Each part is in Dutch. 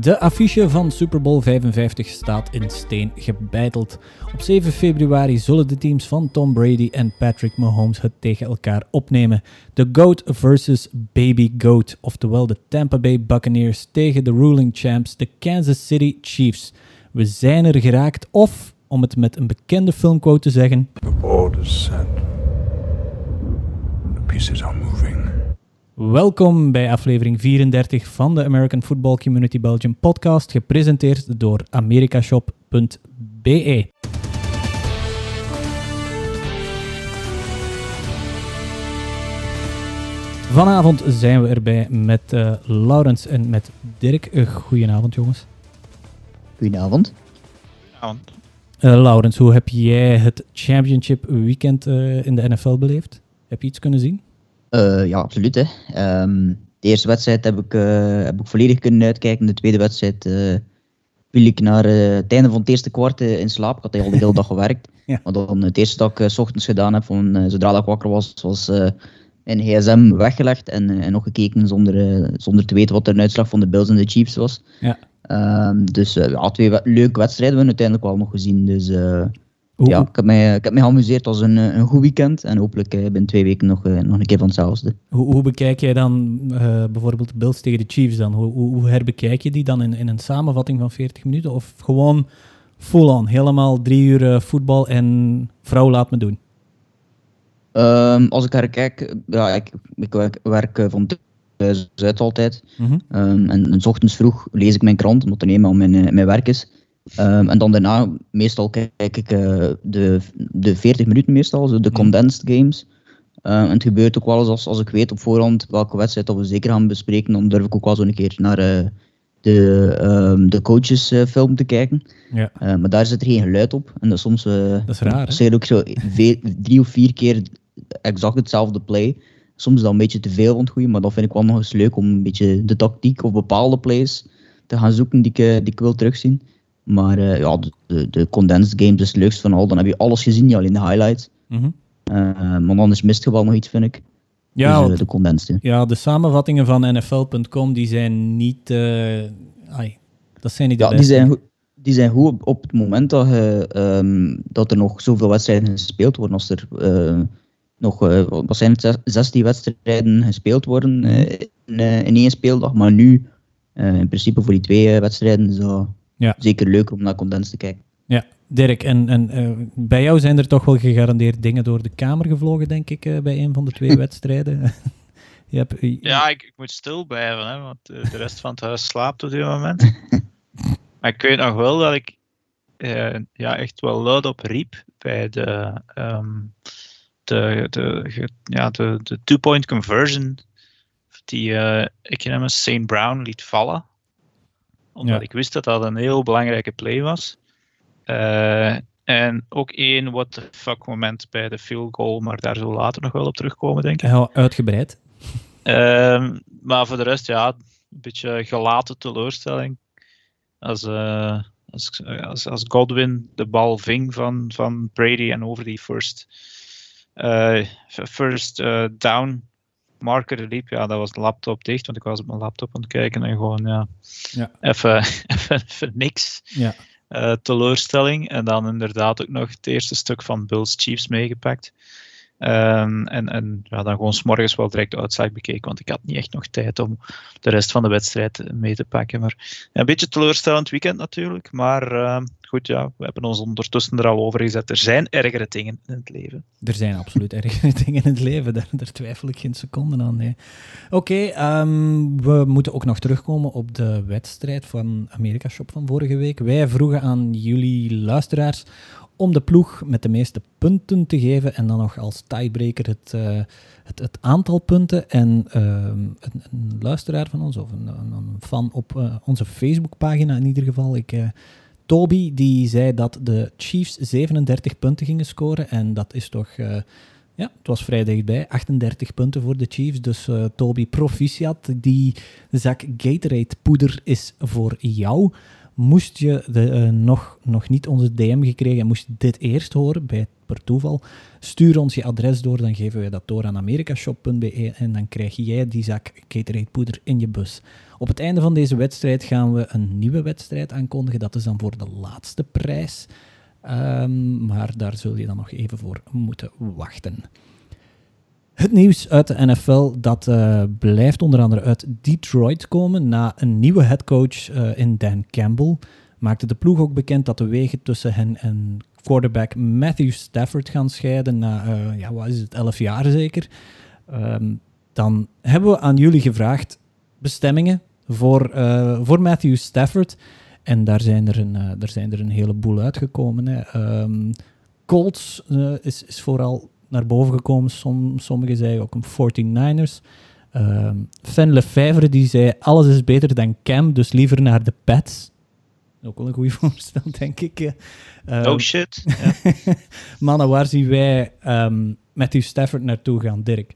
De affiche van Super Bowl 55 staat in steen gebeiteld. Op 7 februari zullen de teams van Tom Brady en Patrick Mahomes het tegen elkaar opnemen. De GOAT versus Baby GOAT, oftewel de Tampa Bay Buccaneers tegen de ruling champs, de Kansas City Chiefs. We zijn er geraakt, of om het met een bekende filmquote te zeggen: The board is set. The pieces are moving. Welkom bij aflevering 34 van de American Football Community Belgium podcast, gepresenteerd door americashop.be. Vanavond zijn we erbij met uh, Laurens en met Dirk. Uh, goedenavond, jongens. Goedenavond. Goedenavond. Uh, Laurens, hoe heb jij het championship weekend in de NFL beleefd? Heb je iets kunnen zien? Uh, ja, absoluut. Hè. Um, de eerste wedstrijd heb ik, uh, heb ik volledig kunnen uitkijken. De tweede wedstrijd uh, viel ik naar het einde van het eerste kwart in slaap. Ik had al de hele dag gewerkt. ja. Maar dan het eerste dat ik s ochtends gedaan heb, van, zodra ik wakker was, was een gsm weggelegd en, en nog gekeken zonder, zonder te weten wat de uitslag van de Bills en de Chiefs was. Ja. Um, dus ja, twee leuke wedstrijden hebben we uiteindelijk wel nog gezien. Dus ja, ik heb, mij, ik heb mij geamuseerd als een, een goed weekend. En hopelijk uh, binnen twee weken nog, uh, nog een keer van hetzelfde. Hoe, hoe bekijk jij dan uh, bijvoorbeeld de Bills tegen de Chiefs dan? Hoe, hoe, hoe, herbekijk je die dan in, in een samenvatting van 40 minuten? Of gewoon full-on, helemaal drie uur voetbal en vrouw laat me doen? Um, als ik herkijk, ja, ik, ik werk, werk van thuis uit altijd. Mm -hmm. um, en, en s ochtends vroeg lees ik mijn krant, omdat er eenmaal mijn, mijn werk is. Um, en dan daarna, meestal kijk ik uh, de, de 40 minuten meestal, de mhm. condensed games. Uh, en het gebeurt ook wel eens als, als ik weet op voorhand welke wedstrijd dat we zeker gaan bespreken, dan durf ik ook wel zo een keer naar uh, de, um, de coachesfilm te kijken. Ja. maar daar zit er geen geluid op. En dat soms dat is raar, ook zo drie of vier keer exact hetzelfde play. Soms is dat een beetje te veel goede, maar dat vind ik wel nog eens leuk om een beetje de tactiek of bepaalde plays te gaan zoeken die ik, die ik wil terugzien. Maar uh, ja, de, de condensed games is het leukst van al. Dan heb je alles gezien, niet alleen de highlights. Mm -hmm. uh, maar anders mist je wel nog iets, vind ik. Ja, dus, uh, de condensed. Ja, de samenvattingen van NFL.com die zijn niet. ai, dat zijn niet de ja, Die zijn, die zijn goed op, op het moment dat, je, um, dat er nog zoveel wedstrijden gespeeld worden. Als er nog, wat zijn het, 16 wedstrijden gespeeld worden in, in één speeldag. Maar nu, in principe voor die twee wedstrijden, zo ja. Zeker leuk om naar condens te kijken. Ja, Dirk, en, en uh, bij jou zijn er toch wel gegarandeerd dingen door de kamer gevlogen, denk ik, uh, bij een van de twee wedstrijden. je hebt, uh, ja, ik, ik, moet stil blijven, hè, want de rest van het huis slaapt op dit moment. maar ik weet nog wel dat ik ja, echt wel luid op riep bij de, um, de, de, ja, de, de two-point conversion die ik hem St. Brown liet vallen omdat ik wist dat dat een heel belangrijke play was. Uh, en ook één what the fuck moment bij de field goal, maar daar zullen we later nog wel op terugkomen, denk ik. Heel uitgebreid. Uh, maar voor de rest, ja, een beetje gelaten teleurstelling. Als, uh, als, als, als, Godwin de bal ving van, van Brady en over die first, first down marker liep, ja, dat was de laptop dicht, want ik was op mijn laptop aan het kijken en gewoon, ja, ja. Even, even, even niks. Ja. Uh, teleurstelling. En dan inderdaad ook nog het eerste stuk van Bills Chiefs meegepakt. Um, en en ja, dan gewoon s'morgens wel direct de uitslag bekeken, want ik had niet echt nog tijd om de rest van de wedstrijd mee te pakken. Maar een beetje teleurstellend weekend natuurlijk, maar uh, goed, ja, we hebben ons ondertussen er al over gezet. Er zijn ergere dingen in het leven. Er zijn absoluut ergere dingen in het leven, daar, daar twijfel ik geen seconde aan. Nee. Oké, um, we moeten ook nog terugkomen op de wedstrijd van Amerika Shop van vorige week. Wij vroegen aan jullie luisteraars om de ploeg met de meeste punten te geven en dan nog als tiebreaker het, uh, het, het, aantal punten. En uh, een, luisteraar van ons, of een, een fan op uh, onze Facebookpagina in ieder geval, ik, uh, Toby, die zei dat de Chiefs 37 punten gingen scoren. En dat is toch, ja, het was vrij dichtbij, 38 punten voor de Chiefs. Dus Toby, proficiat, die zak Gatorade poeder is voor jou. Moest je de, uh, nog, nog niet onze DM gekregen en moest je dit eerst horen bij per toeval. Stuur ons je adres door, dan geven wij dat door aan americashop.be en dan krijg jij die zak Gatorade poeder in je bus. Op het einde van deze wedstrijd gaan we een nieuwe wedstrijd aankondigen. Dat is dan voor de laatste prijs. Um, maar daar zul je dan nog even voor moeten wachten. Het nieuws uit de NFL dat uh, blijft onder andere uit Detroit komen. Na een nieuwe headcoach uh, in Dan Campbell maakte de ploeg ook bekend dat de wegen tussen hen en quarterback Matthew Stafford gaan scheiden na, uh, ja, wat is het, 11 jaar zeker. Um, dan hebben we aan jullie gevraagd bestemmingen voor, voor Matthew Stafford. En daar zijn er een, daar zijn er een heleboel uitgekomen. Hè. Um, Colts is, is vooral naar boven gekomen. Som, sommigen zeiden ook een 49ers. Uh, ehm, Fan Lefevre die zei, alles is beter dan Cam, dus liever naar de Pets. Ook wel een goede voorstel, denk ik. Uh, oh shit. Mannen, waar zien wij um, Matthew Stafford naartoe gaan, Dirk?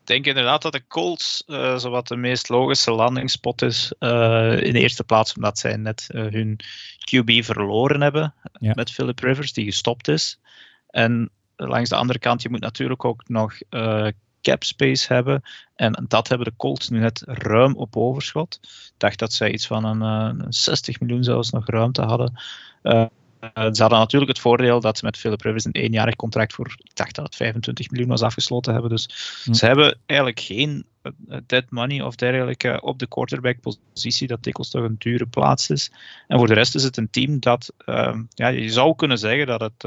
Ik denk inderdaad dat de Colts uh, zowat de meest logische landingsspot is. Uh, in de eerste plaats omdat zij net uh, hun QB verloren hebben ja. met Philip Rivers, die gestopt is. En langs de andere kant, je moet natuurlijk ook nog uh, cap space hebben. En dat hebben de Colts nu net ruim op overschot. Ik dacht dat zij iets van een, uh, 60 miljoen zelfs nog ruimte hadden. Uh, ze hadden natuurlijk het voordeel dat ze met Philip Rivers een eenjarig contract voor, ik dacht dat het 25 miljoen was afgesloten hebben. Dus hm. ze hebben eigenlijk geen dead money of dergelijke op de quarterback-positie, dat dikwijls toch een dure plaats is. En voor de rest is het een team dat, ja, je zou kunnen zeggen dat het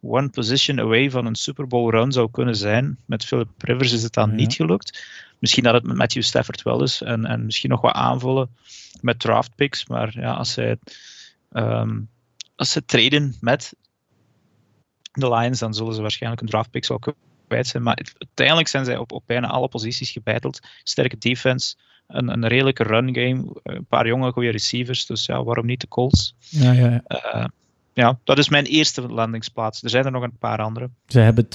one position away van een Super Bowl run zou kunnen zijn. Met Philip Rivers is het dan niet gelukt. Misschien dat het met Matthew Stafford wel is. En, en misschien nog wat aanvullen met draft picks. Maar ja, als zij, um, als ze traden met de Lions, dan zullen ze waarschijnlijk een draft pick wel kwijt zijn. Maar uiteindelijk zijn zij op, op bijna alle posities gebeiteld. Sterke defense. Een, een redelijke run game, een paar jonge goede receivers, dus ja, waarom niet de Colts? Ja, ja, ja. Uh, ja, dat is mijn eerste landingsplaats. Er zijn er nog een paar andere. Ze hebben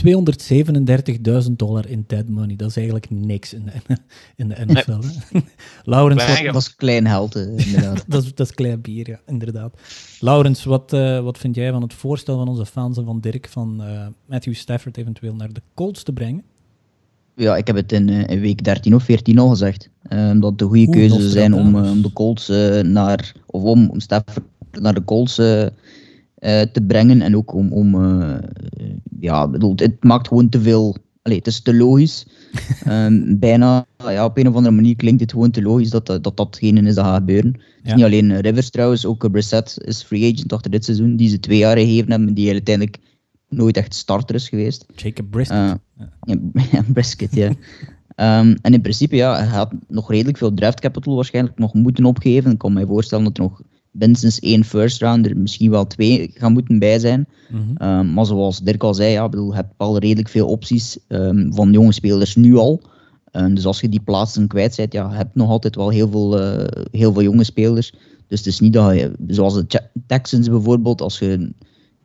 237.000 dollar in dead money. Dat is eigenlijk niks in de, in de NFL. Nee. Laurens, wat, dat is klein geld, inderdaad. dat, is, dat is klein bier, ja, inderdaad. Laurens, wat, uh, wat vind jij van het voorstel van onze fans en van Dirk van uh, Matthew Stafford eventueel naar de Colts te brengen? Ja, ik heb het in, uh, in week 13 of 14 al gezegd. dat het de goede keuze zou zijn om, om de Colts naar, of om, om Stafford naar de Colts uh, te brengen. En ook om, om uh, ja, bedoel, het maakt gewoon te veel. Allee, het is te logisch. um, bijna, ja, op een of andere manier klinkt het gewoon te logisch dat dat, dat datgene is dat gaat gebeuren. Het is niet alleen Rivers trouwens, ook Brissett is free agent achter dit seizoen, die ze twee jaar gegeven hebben, die uiteindelijk nooit echt starter is geweest. Jacob Brisket. Uh, ja, Brisket, ja. Um, en in principe, ja, hij had nog redelijk veel draft capital waarschijnlijk nog moeten opgeven. Ik kan me voorstellen dat er nog minstens één first rounder, misschien wel twee gaan moeten bij zijn. Mhm. um, maar zoals Dirk al zei, ja, bedoel, je hebt al redelijk veel opties um, van jonge spelers nu al. Um, dus als je die plaatsen kwijt bent, ja, je hebt nog altijd wel heel veel, uh, heel veel jonge spelers. Dus het is niet dat je, zoals de Texans bijvoorbeeld, als je,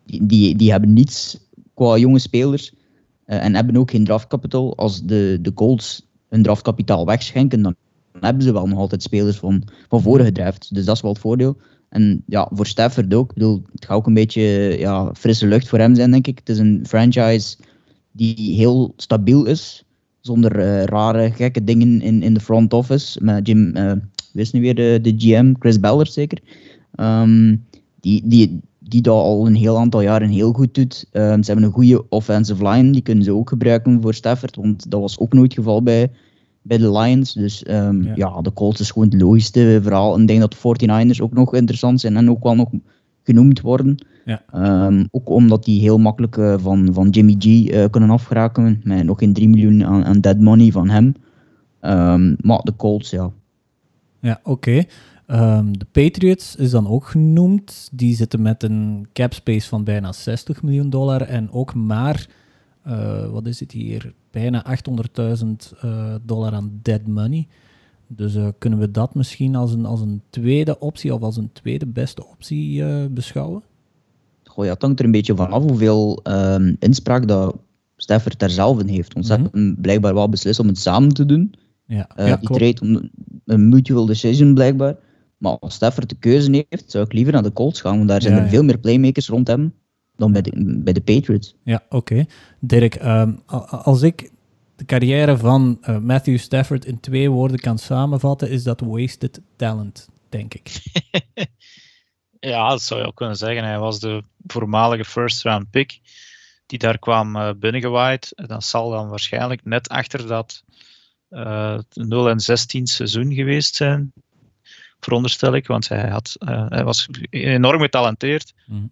die, die, die hebben niets qua jonge spelers uh, en hebben ook geen draftkapital. Als de, de Colts hun draftkapitaal wegschenken, dan hebben ze wel nog altijd spelers van, van vorige draft. Dus dat is wel het voordeel. En ja, voor Stafford ook. Ik bedoel, het gaat ook een beetje ja, frisse lucht voor hem zijn, denk ik. Het is een franchise die heel stabiel is. Zonder uh, rare, gekke dingen in, in de front office. Met Jim, uh, wist nu weer de, de GM, Chris Beller zeker. Um, die, die, die dat al een heel aantal jaren heel goed doet. Um, ze hebben een goede offensive line, die kunnen ze ook gebruiken voor Stafford. Want dat was ook nooit het geval bij, bij de Lions. Dus um, ja. ja. de Colts is gewoon het logischste verhaal. En ik denk dat de 49ers ook nog interessant zijn en ook wel nog genoemd worden. Ja. Um, ook omdat die heel makkelijk uh, van, van Jimmy G uh, kunnen afgeraken. Met nog geen 3 miljoen aan, aan dead money van hem. Um, maar de Colts, ja. Ja, oké. Okay. Um, de Patriots is dan ook genoemd. Die zitten met een cap space van bijna 60 miljoen dollar. En ook maar, uh, wat is het hier? Bijna 800.000 uh, dollar aan dead money. Dus uh, kunnen we dat misschien als een, als een tweede optie of als een tweede beste optie uh, beschouwen? Goh, ja, het hangt er een beetje van af hoeveel um, inspraak dat Stafford daar zelf in heeft. Want ze mm -hmm. hebben blijkbaar wel beslist om het samen te doen. Ja, uh, ja, die trade om een mutual decision blijkbaar. Maar als Stafford de keuze heeft, zou ik liever naar de Colts gaan, want daar zijn ja, er veel meer playmakers rond hem. Dan bij, de, bij de Patriots. Ja, oké. Dirk, ehm, als ik de carrière van uh, Matthew Stafford in twee woorden kan samenvatten, is dat wasted talent, denk ik. ja, dat zou je ook kunnen zeggen. Hij was de voormalige first round pick die daar kwam uh, binnengewaaid. En dat zal dan waarschijnlijk net achter dat uh, 0 en 16 seizoen geweest zijn veronderstel ik, want hij, had, uh, hij was enorm getalenteerd. Mm.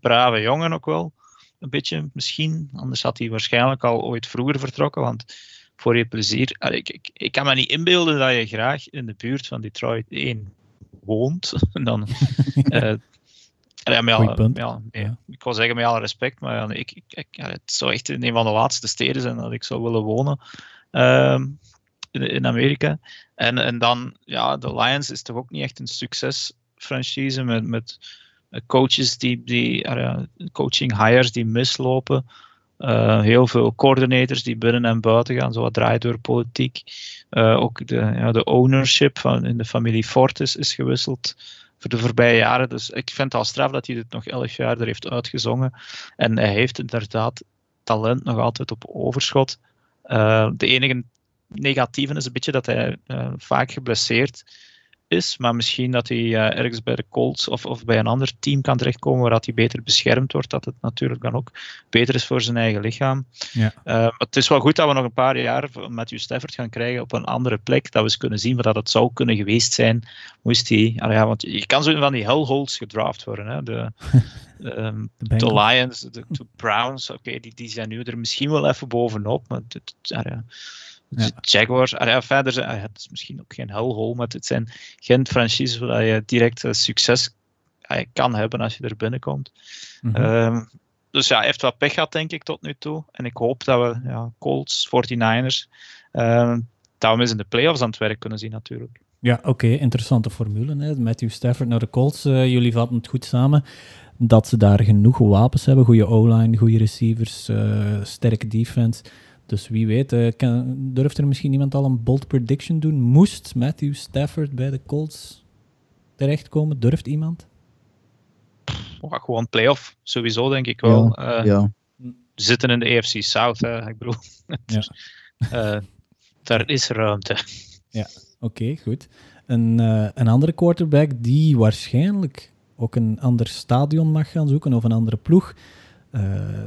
Brave jongen ook wel, een beetje misschien. Anders had hij waarschijnlijk al ooit vroeger vertrokken, want voor je plezier. ik, ik, ik, kan me niet inbeelden dat je graag in de buurt van Detroit 1 woont. dan, uh, ja, met alle, ja, ja, ik wil zeggen met alle respect, maar ik, ik, het zou echt een van de laatste steden zijn dat ik zou willen wonen. Uh, in, Amerika. En, en dan, ja, de Lions is toch ook niet echt een succesfranchise met, met coaches die, die uh, coaching hires die mislopen. Uh, heel veel coördinators die binnen en buiten gaan, zo wat draait door politiek. Uh, ook de, ja, de ownership van in de familie Fortis is gewisseld voor de voorbije jaren. Dus ik vind het al straf dat hij dit nog elf jaar er heeft uitgezongen. En hij heeft inderdaad talent nog altijd op overschot. Uh, de enige negatieve is een beetje dat hij uh, vaak geblesseerd is, maar misschien dat hij uh, ergens bij de Colts of, of bij een ander team kan terechtkomen waar hij beter beschermd wordt, dat het natuurlijk dan ook beter is voor zijn eigen lichaam. Ja. Uh, het is wel goed dat we nog een paar jaar Matthew Stafford gaan krijgen op een andere plek, dat we eens kunnen zien wat het zou kunnen geweest zijn, moest hij, ja, want je kan zo van die hellholes gedraft worden, hè. De, um, de, Lions, de, de Browns, oké, die, die zijn nu er misschien wel even bovenop, maar het, ja, ja. Jaguars, ah, ja, verder, ah, het is misschien ook geen hellhole, maar het zijn geen franchises waar je direct succes ah, kan hebben als je er binnenkomt. Mm -hmm. dus ja, heeft wat pech gehad, denk ik, tot nu toe. En ik hoop dat we ja, Colts, 49ers, uh, dat we hem eens in de playoffs aan het werk kunnen zien, natuurlijk. Ja, oké, interessante formule. Hè? Matthew Stafford naar de Colts, uh, jullie vatten het goed samen. Dat ze daar genoeg wapens hebben, goede O-line, goede receivers, uh, sterke defense. Dus wie weet, uh, kan, durft er misschien iemand al een bold prediction doen? Moest Matthew Stafford bij de Colts terechtkomen? Durft iemand? Oh, gewoon playoff, sowieso denk ik wel. Ja, uh, ja. Zitten in de AFC South, hè. ik bedoel. ja. uh, daar is ruimte. Ja, oké, goed. Een, een andere quarterback die waarschijnlijk ook een ander stadion mag gaan zoeken of een andere ploeg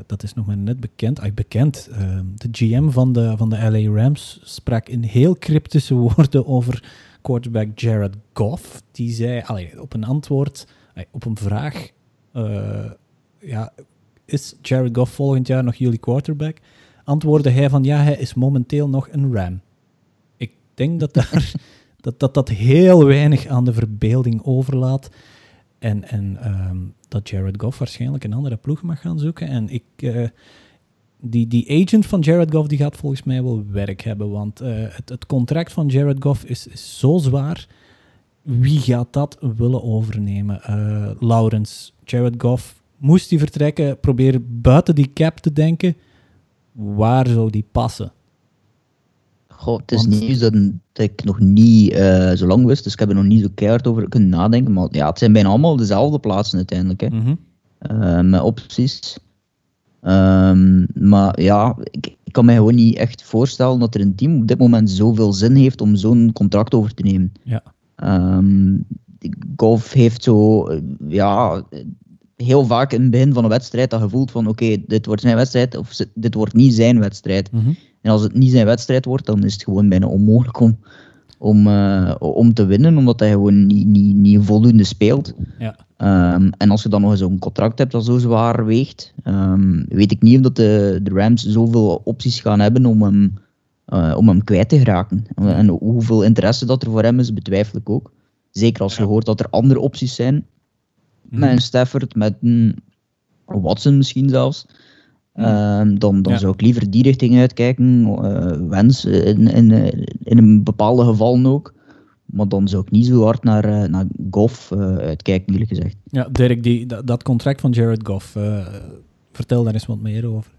dat is nog maar net bekend. Ah, bekend. Uh, de GM van de, van de LA Rams sprak in heel cryptische woorden over quarterback Jared Goff. Die zei allee, op een antwoord, op een vraag: uh, ja, Is Jared Goff volgend jaar nog jullie quarterback? Antwoordde hij van ja, hij is momenteel nog een Ram. Ik denk dat daar, dat, dat, dat heel weinig aan de verbeelding overlaat. En, en um, dat Jared Goff waarschijnlijk een andere ploeg mag gaan zoeken. En ik, uh, die, die agent van Jared Goff die gaat volgens mij wel werk hebben. Want uh, het, het contract van Jared Goff is, zo zwaar. Wie gaat dat willen overnemen? Uh, Lawrence, Jared Goff, moest hij vertrekken? Probeer buiten die cap te denken. Waar zou die passen? Goh, het is Want... nieuws dat, ik nog niet uh, zo lang wist, dus ik heb er nog niet zo keihard over kunnen nadenken. Maar ja, het zijn bijna allemaal dezelfde plaatsen uiteindelijk. Hè. Mm uh, met opties. Um, maar ja, ik, ik, kan me gewoon niet echt voorstellen dat er een team op dit moment zoveel zin heeft om zo'n contract over te nemen. Ja. Um, golf heeft zo, ja, heel vaak in het begin van een wedstrijd dat gevoeld van oké, dit wordt zijn wedstrijd of dit wordt niet zijn wedstrijd. Mm en als het niet zijn wedstrijd wordt, dan is het gewoon bijna onmogelijk om, om, uh, om te winnen, omdat hij gewoon niet, niet, niet voldoende speelt. Ja. Um, en als je dan nog eens een contract hebt dat zo zwaar weegt, um, weet ik niet of de, de Rams zoveel opties gaan hebben om hem, uh, om hem kwijt te geraken. En hoeveel interesse dat er voor hem is, betwijfel ik ook. Zeker als je hoort dat er andere opties zijn. Mm. Met een Stafford, met een Watson misschien zelfs. Ehm, dan dan zou ik liever die richting uitkijken. Uh, wens in, in, in een bepaalde gevallen ook. Maar dan zou ik niet zo hard naar, uh, naar Goff uh, uitkijken, eerlijk gezegd. Ja, Dirk, die, dat, contract van Jared Goff, vertel daar eens wat meer over.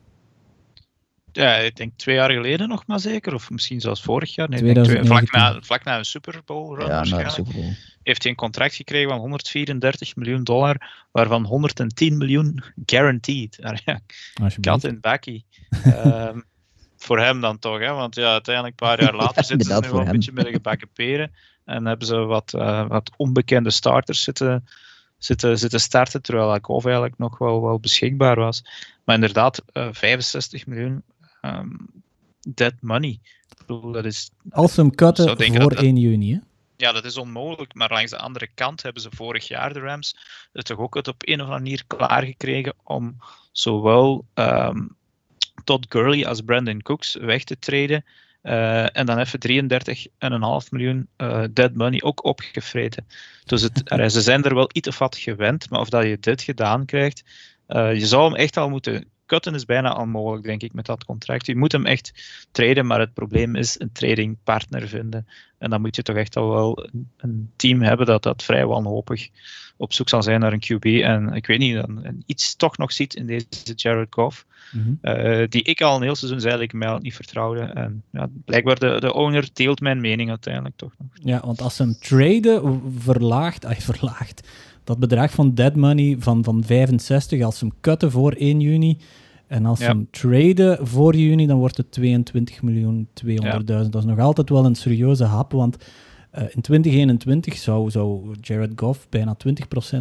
Ja, ik denk twee jaar geleden nog maar zeker, of misschien zelfs vorig jaar. Nee, denk twee, vlak, na, vlak na een Super Bowl ja, na Super Bowl. Heeft hij een contract gekregen van 134 miljoen dollar, waarvan 110 miljoen guaranteed. Kat in bakkie. um, voor hem dan toch, hè? want ja, uiteindelijk een paar jaar later zitten ze nu wel een beetje met een gebakken peren. En hebben ze wat, uh, wat onbekende starters zitten, zitten, zitten starten, terwijl Akov eigenlijk nog wel, wel beschikbaar was. Maar inderdaad, uh, eh, 65 miljoen um, dead money. Ik bedoel, dat is, Als ze hem cutten voor dat, 1 juni, hè? Ja, dat is onmogelijk. Maar langs de andere kant hebben ze vorig jaar, de Rams, het toch ook het op een of andere manier klaargekregen om zowel um, Todd Gurley als Brandon Cooks weg te treden. Uh, en dan even 33,5 miljoen uh, dead money ook opgevreten. Dus het, ze zijn er wel iets of wat gewend, maar of dat je dit gedaan krijgt, uh, je zou hem echt al moeten cutten is bijna onmogelijk, denk ik, met dat contract. Je moet hem echt traden, maar het probleem is een tradingpartner vinden. En dan moet je toch echt al wel een, team hebben dat dat vrij wanhopig op zoek zal zijn naar een QB. En ik weet niet, dan iets toch nog ziet in deze Jared Goff. Mhm. Eh, die ik al een heel seizoen zei dat ik mij niet vertrouwde. En ja, blijkbaar de, de owner deelt mijn mening uiteindelijk toch nog. Ja, want als ze hem traden, verlaagt, ay, verlaagt dat bedrag van dead money van, van 65, als ze hem cutten voor 1 juni en als ze hem traden voor juni, dan wordt het 22 miljoen 200.000. Dat is nog altijd wel een serieuze hap, want uh, in 2021 zou, zou Jared Goff bijna 20%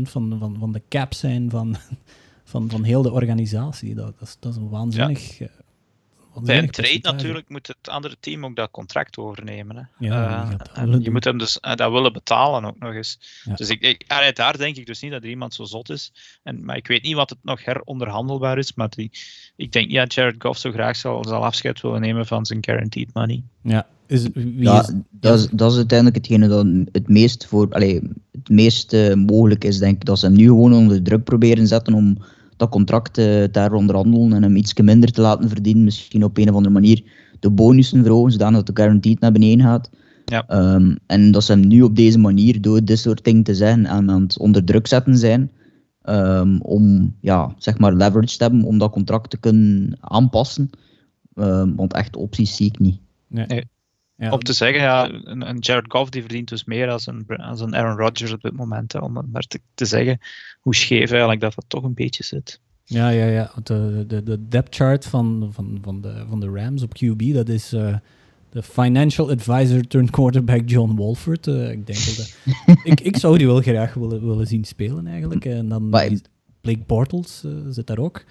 van, van, van de cap zijn van, van, van heel de organisatie. Dat, dat, is, dat is een waanzinnig... Ja. Bij een trade natuurlijk moet het andere team ook dat contract overnemen. Hè. Ja, uh, je moet hem dus uh, dat willen betalen ook nog eens. Dus ik, ik, daar denk ik dus niet dat er iemand zo zot is. En, maar ik weet niet wat het nog heronderhandelbaar is. Maar die, ik denk niet dat Jared Goff zo graag zal, zal afscheid willen nemen van zijn guaranteed money. Ja, is, ja, dat, is, dat is uiteindelijk hetgene dat het meest, voor, allez, het meest uh, mogelijk is, denk ik. Dat ze hem nu gewoon onder druk proberen zetten om dat contract uh, daar onderhandelen en hem iets minder te laten verdienen. Misschien op een of andere manier de bonussen verhogen, zodat de guaranteed naar beneden gaat. Ja. Um, en dat ze hem nu op deze manier, door dit soort dingen te zeggen, aan, aan het onder druk zetten zijn. Um, om ja, zeg maar leverage te hebben om dat contract te kunnen aanpassen. Um, want echt opties zie ik niet. Nee. Ja. Om te zeggen, ja, een, een, Jared Goff die verdient dus meer als een, als een Aaron Rodgers op dit moment. Hè, om maar te, te, zeggen hoe scheef eigenlijk dat dat toch een beetje zit. Ja, ja, ja. De, de, de depth chart van, van, van, de, van de Rams op QB, dat is uh, de financial advisor turned quarterback John Wolford. Uh, ik denk dat ik, ik zou die wel graag willen, willen zien spelen eigenlijk. En dan Blake Bortles uh, zit daar ook.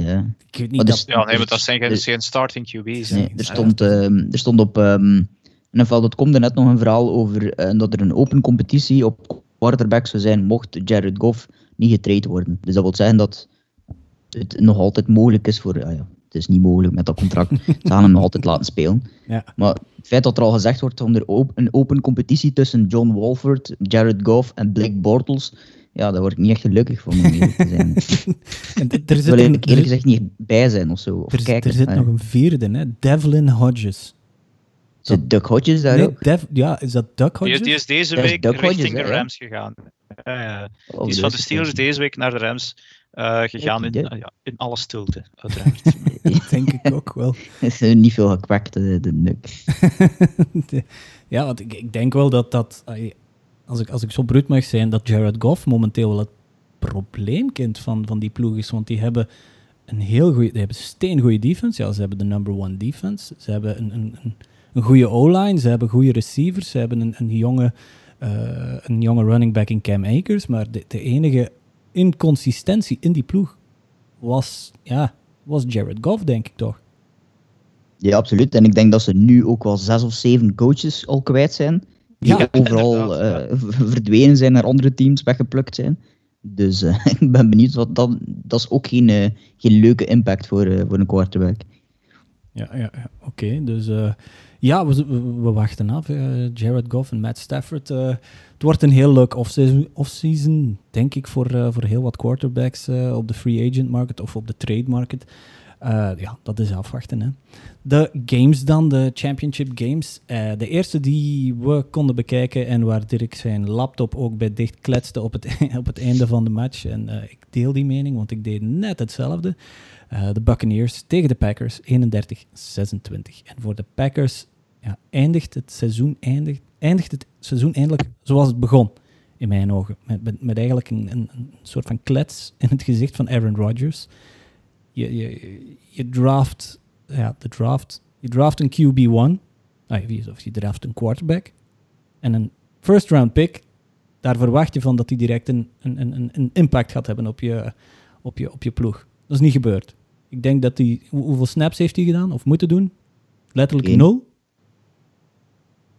Ja. Ik weet niet dat, ja, nee, maar dat zijn geen, geen starting QB's. Nee, er, stond, uh, er stond op um, NFL.com er net nog een verhaal over uh, dat er een open competitie op quarterback zou zijn mocht Jared Goff niet getraind worden. Dus dat wil zeggen dat het nog altijd mogelijk is voor... Uh, ja, het is niet mogelijk met dat contract. Ze gaan hem nog altijd laten spelen. Ja. Maar het feit dat er al gezegd wordt om er een open competitie tussen John Wolford, Jared Goff en Blake Bortles ja, daar word ik niet echt gelukkig van om eerlijk te zijn. en er zit wil eerlijk gezegd niet bij zijn of zo. Of er, kijken. er zit nog een vierde, hè? Devlin Hodges. Zit Duck Hodges daar nee, ook? Dev, ja, is dat Duck Hodges? Die, is deze week richting Hodges, de Rams hè? gegaan. Uh, oh, die is van de Steelers deze week naar de Rams uh, gegaan in, uh, ja, in alle stilte, uiteraard. dat denk ik ook wel. is niet veel gekwakt, de, de nuk. ja, want ik, ik denk wel dat dat als ik, als ik zo bruut mag zijn, dat Jared Goff momenteel wel het probleemkind van, van die ploeg is. Want die hebben een heel goede, die hebben steengoede defense. Ja, ze hebben de number one defense. Ze hebben een, een, een, een goede O-line. Ze hebben goede receivers. Ze hebben een, een, jonge, uh, een jonge running back in Cam Akers. Maar de, de enige inconsistentie in die ploeg was, ja, was Jared Goff, denk ik toch. Ja, absoluut. En ik denk dat ze nu ook wel zes of zeven coaches al kwijt zijn die ja, overal uh, verdwenen zijn naar andere teams weggeplukt zijn. Dus uh, ik ben benieuwd, wat dat, dat is ook geen, uh, geen leuke impact voor, voor een quarterback. Ja, ja, ja. oké. Dus ja, we, we, wachten af. Jared Goff en Matt Stafford. het wordt een heel leuk offseason, off-season denk ik, voor, voor heel wat quarterbacks op de free agent market of op de trade market. Uh, ja, dat is afwachten. Hè. De games dan, de Championship Games. Uh, de eerste die we konden bekijken en waar Dirk zijn laptop ook bij dicht kletste op het, op het einde van de match. En uh, ik deel die mening, want ik deed net hetzelfde. de Buccaneers tegen de Packers, 31-26. En voor de Packers ja, eindigt het seizoen eindigt, eindigt het seizoen eindelijk zoals het begon in mijn ogen. Met, met, met eigenlijk een, een, soort van klets in het gezicht van Aaron Rodgers. Je, je, je draft, ja, de draft, je draft een QB1, ah, of je draft een quarterback en een first round pick. Daar verwacht je van dat hij direct een, een, een, een impact gaat hebben op je, op, je, op je ploeg. Dat is niet gebeurd. Ik denk dat hij, hoeveel snaps heeft hij gedaan of moeten doen? Letterlijk nul.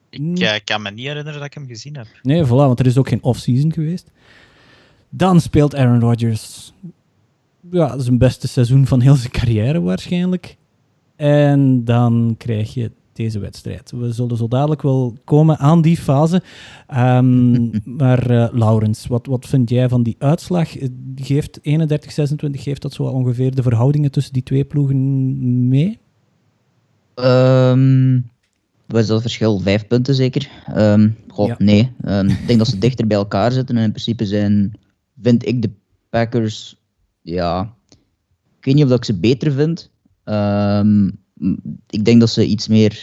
Ik uh, kan me niet herinneren dat ik hem gezien heb. Nee, voilà, want er is ook geen off-season geweest. Dan speelt Aaron Rodgers ja, zijn beste seizoen van heel zijn carrière waarschijnlijk. En dan krijg je deze wedstrijd. We zullen zo dadelijk wel komen aan die fase. Um, maar uh, Laurens, wat, wat vind jij van die uitslag? Geeft 31-26, geeft dat zo ongeveer de verhoudingen tussen die twee ploegen mee? Um, wat is dat verschil? Vijf punten zeker? Um, God, nee. Ik denk dat ze dichter bij elkaar zitten. En in principe zijn, vind ik de Packers, ja, ik weet niet of ik ze beter vind. Um, ik denk dat ze iets meer,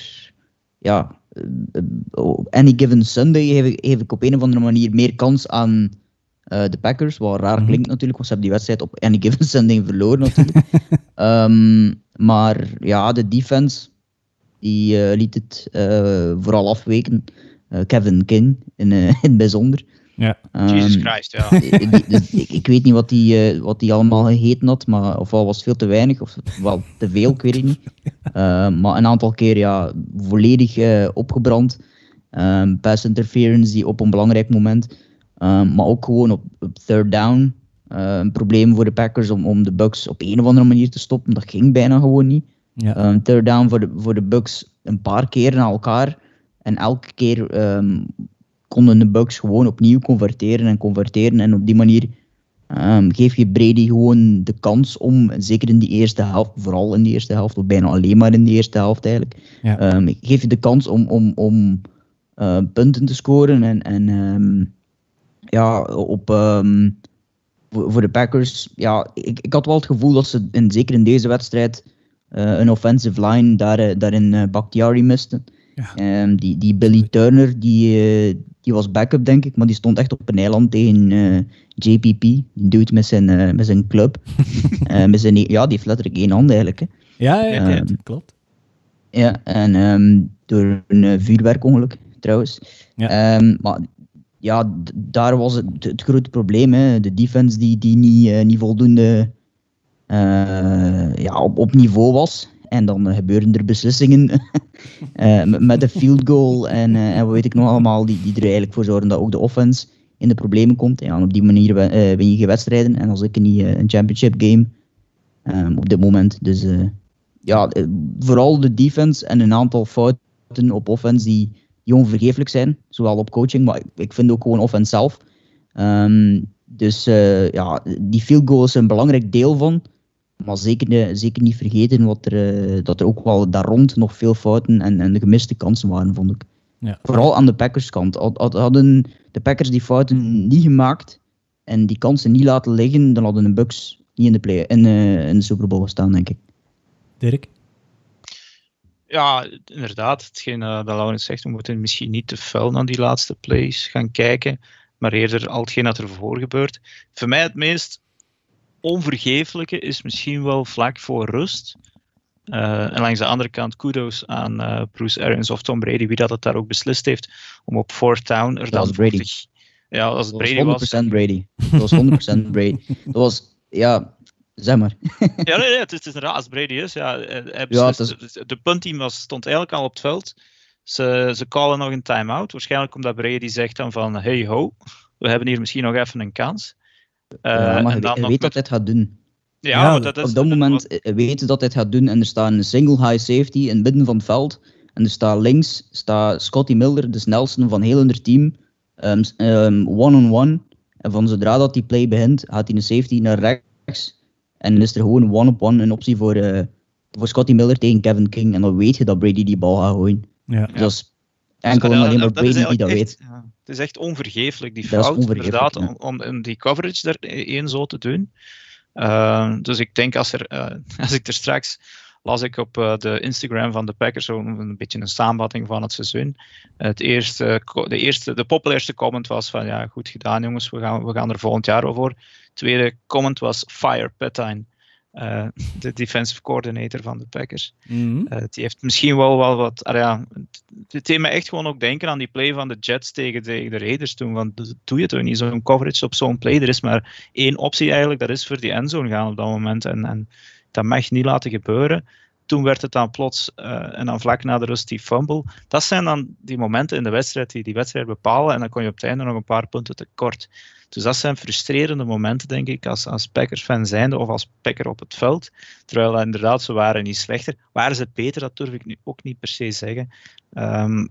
ja, uh, any given Sunday geef ik, geef ik op een of andere manier meer kans aan uh, de Packers. Wat raar mm klinkt natuurlijk, want ze hebben die wedstrijd op any given Sunday verloren natuurlijk. maar ja, de defense die uh, liet het uh, vooral afweken. Kevin King in, in het bijzonder. Ja. Um, Jesus Christ, ja. dus, ik, ik, weet niet wat die, wat die allemaal gegeten had, maar ofwel was veel te weinig, of wel te veel, ik weet het niet. maar een aantal keer ja, volledig opgebrand. Um, pass interference die op een belangrijk moment. Um, maar ook gewoon op, op third down. een probleem voor de Packers om, om de Bucks op een of andere manier te stoppen. Dat ging bijna gewoon niet. Ja. Um, third down voor de, voor de Bucks een paar keer na elkaar. En elke keer um, konden de Bucks gewoon opnieuw converteren en converteren. En op die manier um, geef je Brady gewoon de kans om, zeker in die eerste helft, vooral in die eerste helft, of bijna alleen maar in die eerste helft eigenlijk, ja. geef je de kans om, om, om uh, punten te scoren. En, en ja, op, voor, voor de Packers, ja, ik, ik had wel het gevoel dat ze, in, zeker in deze wedstrijd, uh, een offensive line daar, uh, daarin uh, Bakhtiari miste. Ja. Um, die, die Billy Turner, die, die was backup denk ik, maar die stond echt op een eiland tegen JPP. Die doet met zijn, met zijn club. met zijn, ja, die heeft letterlijk één hand eigenlijk. Hè. Ja, ja, ja ehm, klopt. Ja, en um, door een vuurwerkongeluk trouwens. Ja. maar ja, daar was het, het grote probleem. Hè. De defense die, die niet, niet voldoende uh, ja, op, op niveau was. En dan gebeuren er beslissingen uh, met de field goal en, en wat weet ik nog allemaal, die, die er eigenlijk voor zorgen dat ook de offense in de problemen komt. En op die manier win je wedstrijden en als ik niet een championship game um, op dit moment. Dus ja, vooral de defense en een aantal fouten op offense die, onvergeeflijk zijn. Zowel op coaching, maar ik vind ook gewoon offense zelf. Um, dus ja, die field goal is een belangrijk deel van. Maar zeker, zeker niet vergeten wat er, eh, dat er ook wel daar rond nog veel fouten en, en de gemiste kansen waren, vond ik. Ja. Vooral aan de Packers kant. Hadden de Packers die fouten niet gemaakt en die kansen niet laten liggen, dan hadden de Bucks niet in de, play, in, uh, in de Super Bowl gestaan, denk ik. Dirk? Ja, inderdaad. Hetgeen uh, dat Laurens zegt, we moeten misschien niet te fel naar die laatste plays gaan kijken, maar eerder al hetgeen dat er voor gebeurt. Voor mij het meest onvergeeflijke is misschien wel vlak voor rust. Uh, en langs de andere kant, kudos aan uh, Bruce Arians of Tom Brady, wie dat het daar ook beslist heeft om op fourth down er dan Brady. ja, als het Brady was. 100% Brady. Dat was 100% Brady. Dat was, ja, zeg maar. ja, nee, nee, het is, het is inderdaad als Brady is. Ja, hij ja, is... de, de puntteam was, stond eigenlijk al op het veld. Ze, ze callen nog een time-out. Waarschijnlijk omdat Brady zegt dan van, hey ho, we hebben hier misschien nog even een kans. Uh, maar je, weet dat dit gaat doen. Ja, dat is, op dat moment was... Eh, weten dat dit gaat doen en er staat een single high safety in het midden van het veld. En er staat links staat Scotty Miller, de snelste van heel hun team, ehm, ehm, one-on-one. Um, um, en van zodra dat die play begint, gaat hij een safety naar rechts. En is er gewoon one-op-one een optie voor, uh, voor Scotty Miller tegen Kevin King. En dan weet je dat Brady die bal gaat gooien. Ja. Dus dat is enkel dus alleen maar Brady die dat weet. Het is echt onvergeeflijk, die fout, inderdaad, om, om, die coverage erin zo te doen. Uh, dus ik denk als, er, uh, als ik er straks las ik op uh, de Instagram van de Packers zo een beetje een samenvatting van het seizoen. Het eerste, de, eerste, de populairste comment was van ja, goed gedaan jongens, we gaan, we gaan er volgend jaar. De tweede comment was Fire Petine. Uh, de defensive coordinator van de Packers. Mm -hmm. uh, die heeft misschien wel, wel wat. Uh, ja, het deed me echt gewoon ook denken aan die play van de Jets tegen de, de Raiders toen. Want doe je toch niet zo'n coverage op zo'n play? Er is maar één optie eigenlijk, dat is voor die endzone gaan op dat moment. En, en dat mag niet laten gebeuren. Toen werd het dan plots, uh, en dan vlak na de rust die fumble. Dat zijn dan die momenten in de wedstrijd die die wedstrijd bepalen. En dan kon je op het einde nog een paar punten tekort. Dus dat zijn frustrerende momenten, denk ik, als, als Packers-fan zijnde of als Packer op het veld. Terwijl inderdaad, ze waren niet slechter. Waren ze beter, dat durf ik nu ook niet per se zeggen. Um,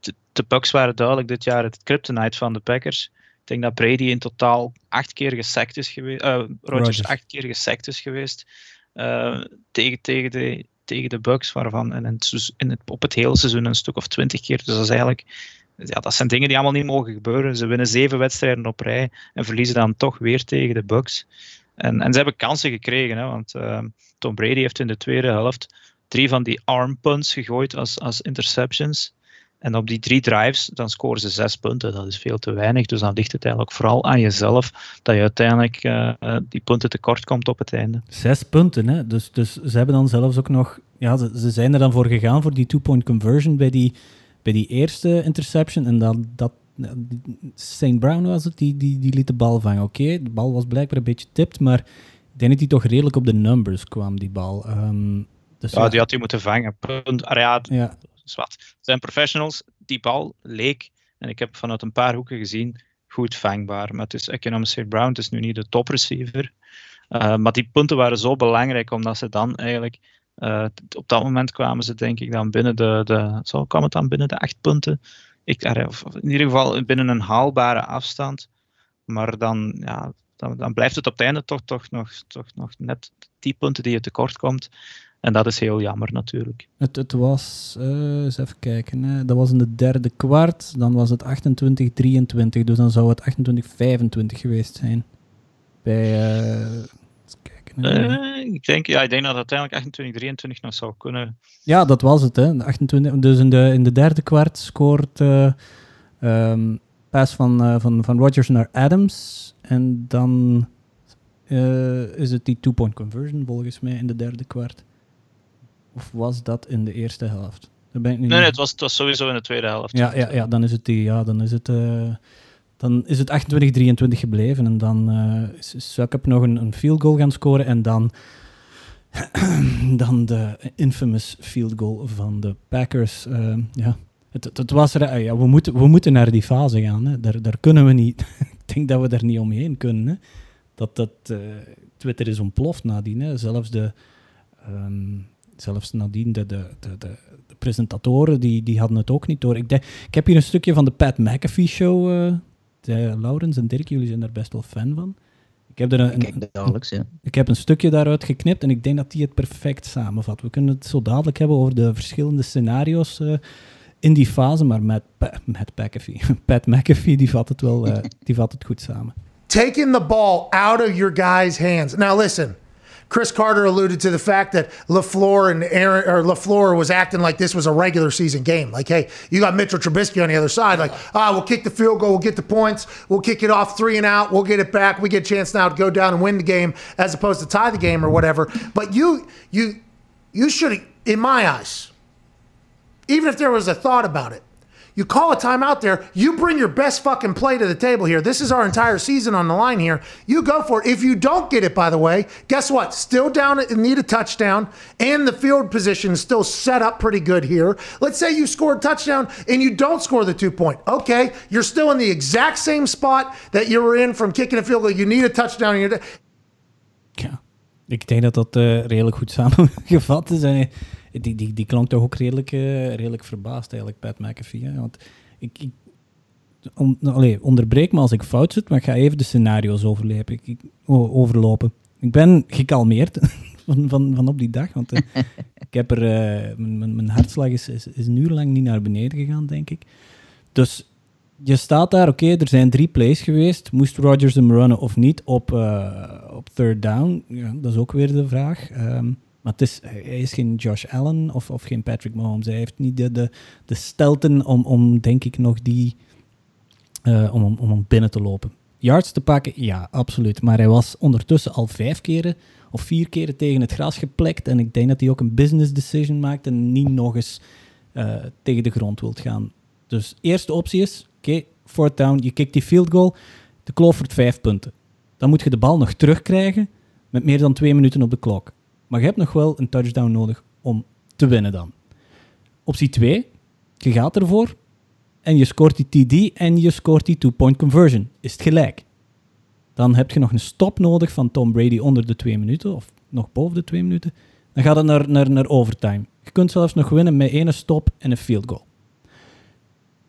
de, de Bucks waren duidelijk dit jaar het kryptonite van de Packers. Ik denk dat Brady in totaal acht keer gesekt is geweest. Uh, Rodgers acht keer gesekt is geweest. Uh, tegen, tegen, de, tegen de Bucks, waarvan in het, in het, op het hele seizoen een stuk of twintig keer. Dus dat is eigenlijk ja, dat zijn dingen die allemaal niet mogen gebeuren. Ze winnen zeven wedstrijden op rij en verliezen dan toch weer tegen de Bucks. En, en ze hebben kansen gekregen, hè, want uh, Tom Brady heeft in de tweede helft drie van die arm punts gegooid als, als interceptions. En op die drie drives, dan scoren ze zes punten. Dat is veel te weinig. Dus dan ligt het eigenlijk vooral aan jezelf dat je uiteindelijk uh, die punten tekort komt op het einde. Zes punten, hè? Dus, dus ze hebben dan zelfs ook nog... Ja, ze, ze zijn er dan voor gegaan voor die two-point conversion bij die bij die eerste interception en dan dat St. Brown was het, die, die, die liet de bal vangen. Oké, de bal was blijkbaar een beetje tipt, maar ik denk dat hij toch redelijk op de numbers kwam, die bal. Um, dus ja, die had hij moeten vangen. Punt. Ja, ja. Zwart. zijn professionals. Die bal leek, en ik heb vanuit een paar hoeken gezien, goed vangbaar. Maar het is Economic St. Brown, het is nu niet de topreceiver. Uh, maar die punten waren zo belangrijk, omdat ze dan eigenlijk uh, op dat moment kwamen ze denk ik dan binnen de, de zo kwam het dan binnen de acht punten. Ik, of in ieder geval binnen een haalbare afstand. Maar dan, ja, dan, dan blijft het op het einde toch, toch, nog, toch nog net die punten die je tekort komt. En dat is heel jammer natuurlijk. Het, het was, uh, eens even kijken, hè. dat was in de derde kwart. Dan was het 28-23, dus dan zou het 28-25 geweest zijn. Bij, uh, uh, ik, denk, ja, ik denk dat uiteindelijk 28, 23 nog zou kunnen. Ja, dat was het. Hè. 28, dus in de, in de derde kwart scoort uh, um, pass van, uh, van, van Rodgers naar Adams. En dan is het die two-point conversion volgens mij in de derde kwart. Of was dat in de eerste helft? ben ik niet nee, nee, het was, het was sowieso in de tweede helft. Ja, ja, ja dan is het die. Ja, dan is het dan is het 28-23 gebleven. En dan uh, is Suckup nog een, een field goal gaan scoren. En dan, dan de infamous field goal van de Packers. Uh, ja. Het, het, was er, uh, ja, we, moeten, we moeten naar die fase gaan. Hè. Daar, daar kunnen we niet. Ik denk dat we daar niet omheen kunnen. Hè. Dat, dat Twitter is ontploft nadien. Hè. Zelfs de. Um, zelfs nadien de, de, de, de, presentatoren, die, die hadden het ook niet door. Ik, ik heb hier een stukje van de Pat McAfee show uh, Laurens en Dirk, jullie zijn daar best wel fan van. Ik heb, er een, ja. ik heb een stukje daaruit geknipt en ik denk dat die het perfect samenvat. We kunnen het zo dadelijk hebben over de verschillende scenario's uh, in die fase, maar met, met McAfee, Pat McAfee, die vat het wel uh, die vat het goed samen. Taking the ball out of your guys' hands. Now listen, Chris Carter alluded to the fact that LaFleur and Aaron or LaFleur was acting like this was a regular season game. Like, hey, you got Mitchell Trubisky on the other side. Like, ah, we'll kick the field goal, we'll get the points, we'll kick it off three and out, we'll get it back. We get a chance now to go down and win the game as opposed to tie the game or whatever. But you, you, you should, in my eyes, even if there was a thought about it, you call a timeout there. You bring your best fucking play to the table here. This is our entire season on the line here. You go for it. If you don't get it, by the way, guess what? Still down and need a touchdown, and the field position is still set up pretty good here. Let's say you score a touchdown and you don't score the two point. Okay, you're still in the exact same spot that you were in from kicking a field goal. You need a touchdown. And you're ja, ik denk dat dat uh, redelijk goed samengevat is. En die, die, die klonk toch ook redelijk, uh, redelijk verbaasd eigenlijk, Pat McAfee. Hè? Want ik, ik on, allee, onderbreek me als ik fout zit, maar ik ga even de scenario's overlopen. Ik, overlopen. Ik ben gekalmeerd van, van, van op die dag, want eh, ik heb er, eh, mijn, mijn- hartslag is, is, is een uur lang niet naar beneden gegaan, denk ik. Dus je staat daar, oké, er zijn drie plays geweest. Moest Rodgers hem runnen of niet op, eh, op third down? Ja, dat is ook weer de vraag. Ehm, maar het is, hij is geen Josh Allen of, of geen Patrick Mahomes. Hij heeft niet de, de, de stelten om, om, denk ik, nog die... eh, om, om, om binnen te lopen. Yards te pakken, ja, absoluut. Maar hij was ondertussen al vijf keren of vier keren tegen het gras geplekt. En ik denk dat hij ook een business decision maakt en niet nog eens eh, tegen de grond wilt gaan. Dus eerste optie is, oké, fourth down, je kikt die field goal, de kloof wordt vijf punten. Dan moet je de bal nog terugkrijgen met meer dan twee minuten op de klok. Maar je hebt nog wel een touchdown nodig om te winnen dan. Optie 2, je gaat ervoor en je scoort die TD en je scoort die two-point conversion. Is het gelijk. Dan heb je nog een stop nodig van Tom Brady onder de twee minuten, of nog boven de twee minuten. Dan gaat het naar, naar, naar overtime. Je kunt zelfs nog winnen met één stop en een field goal.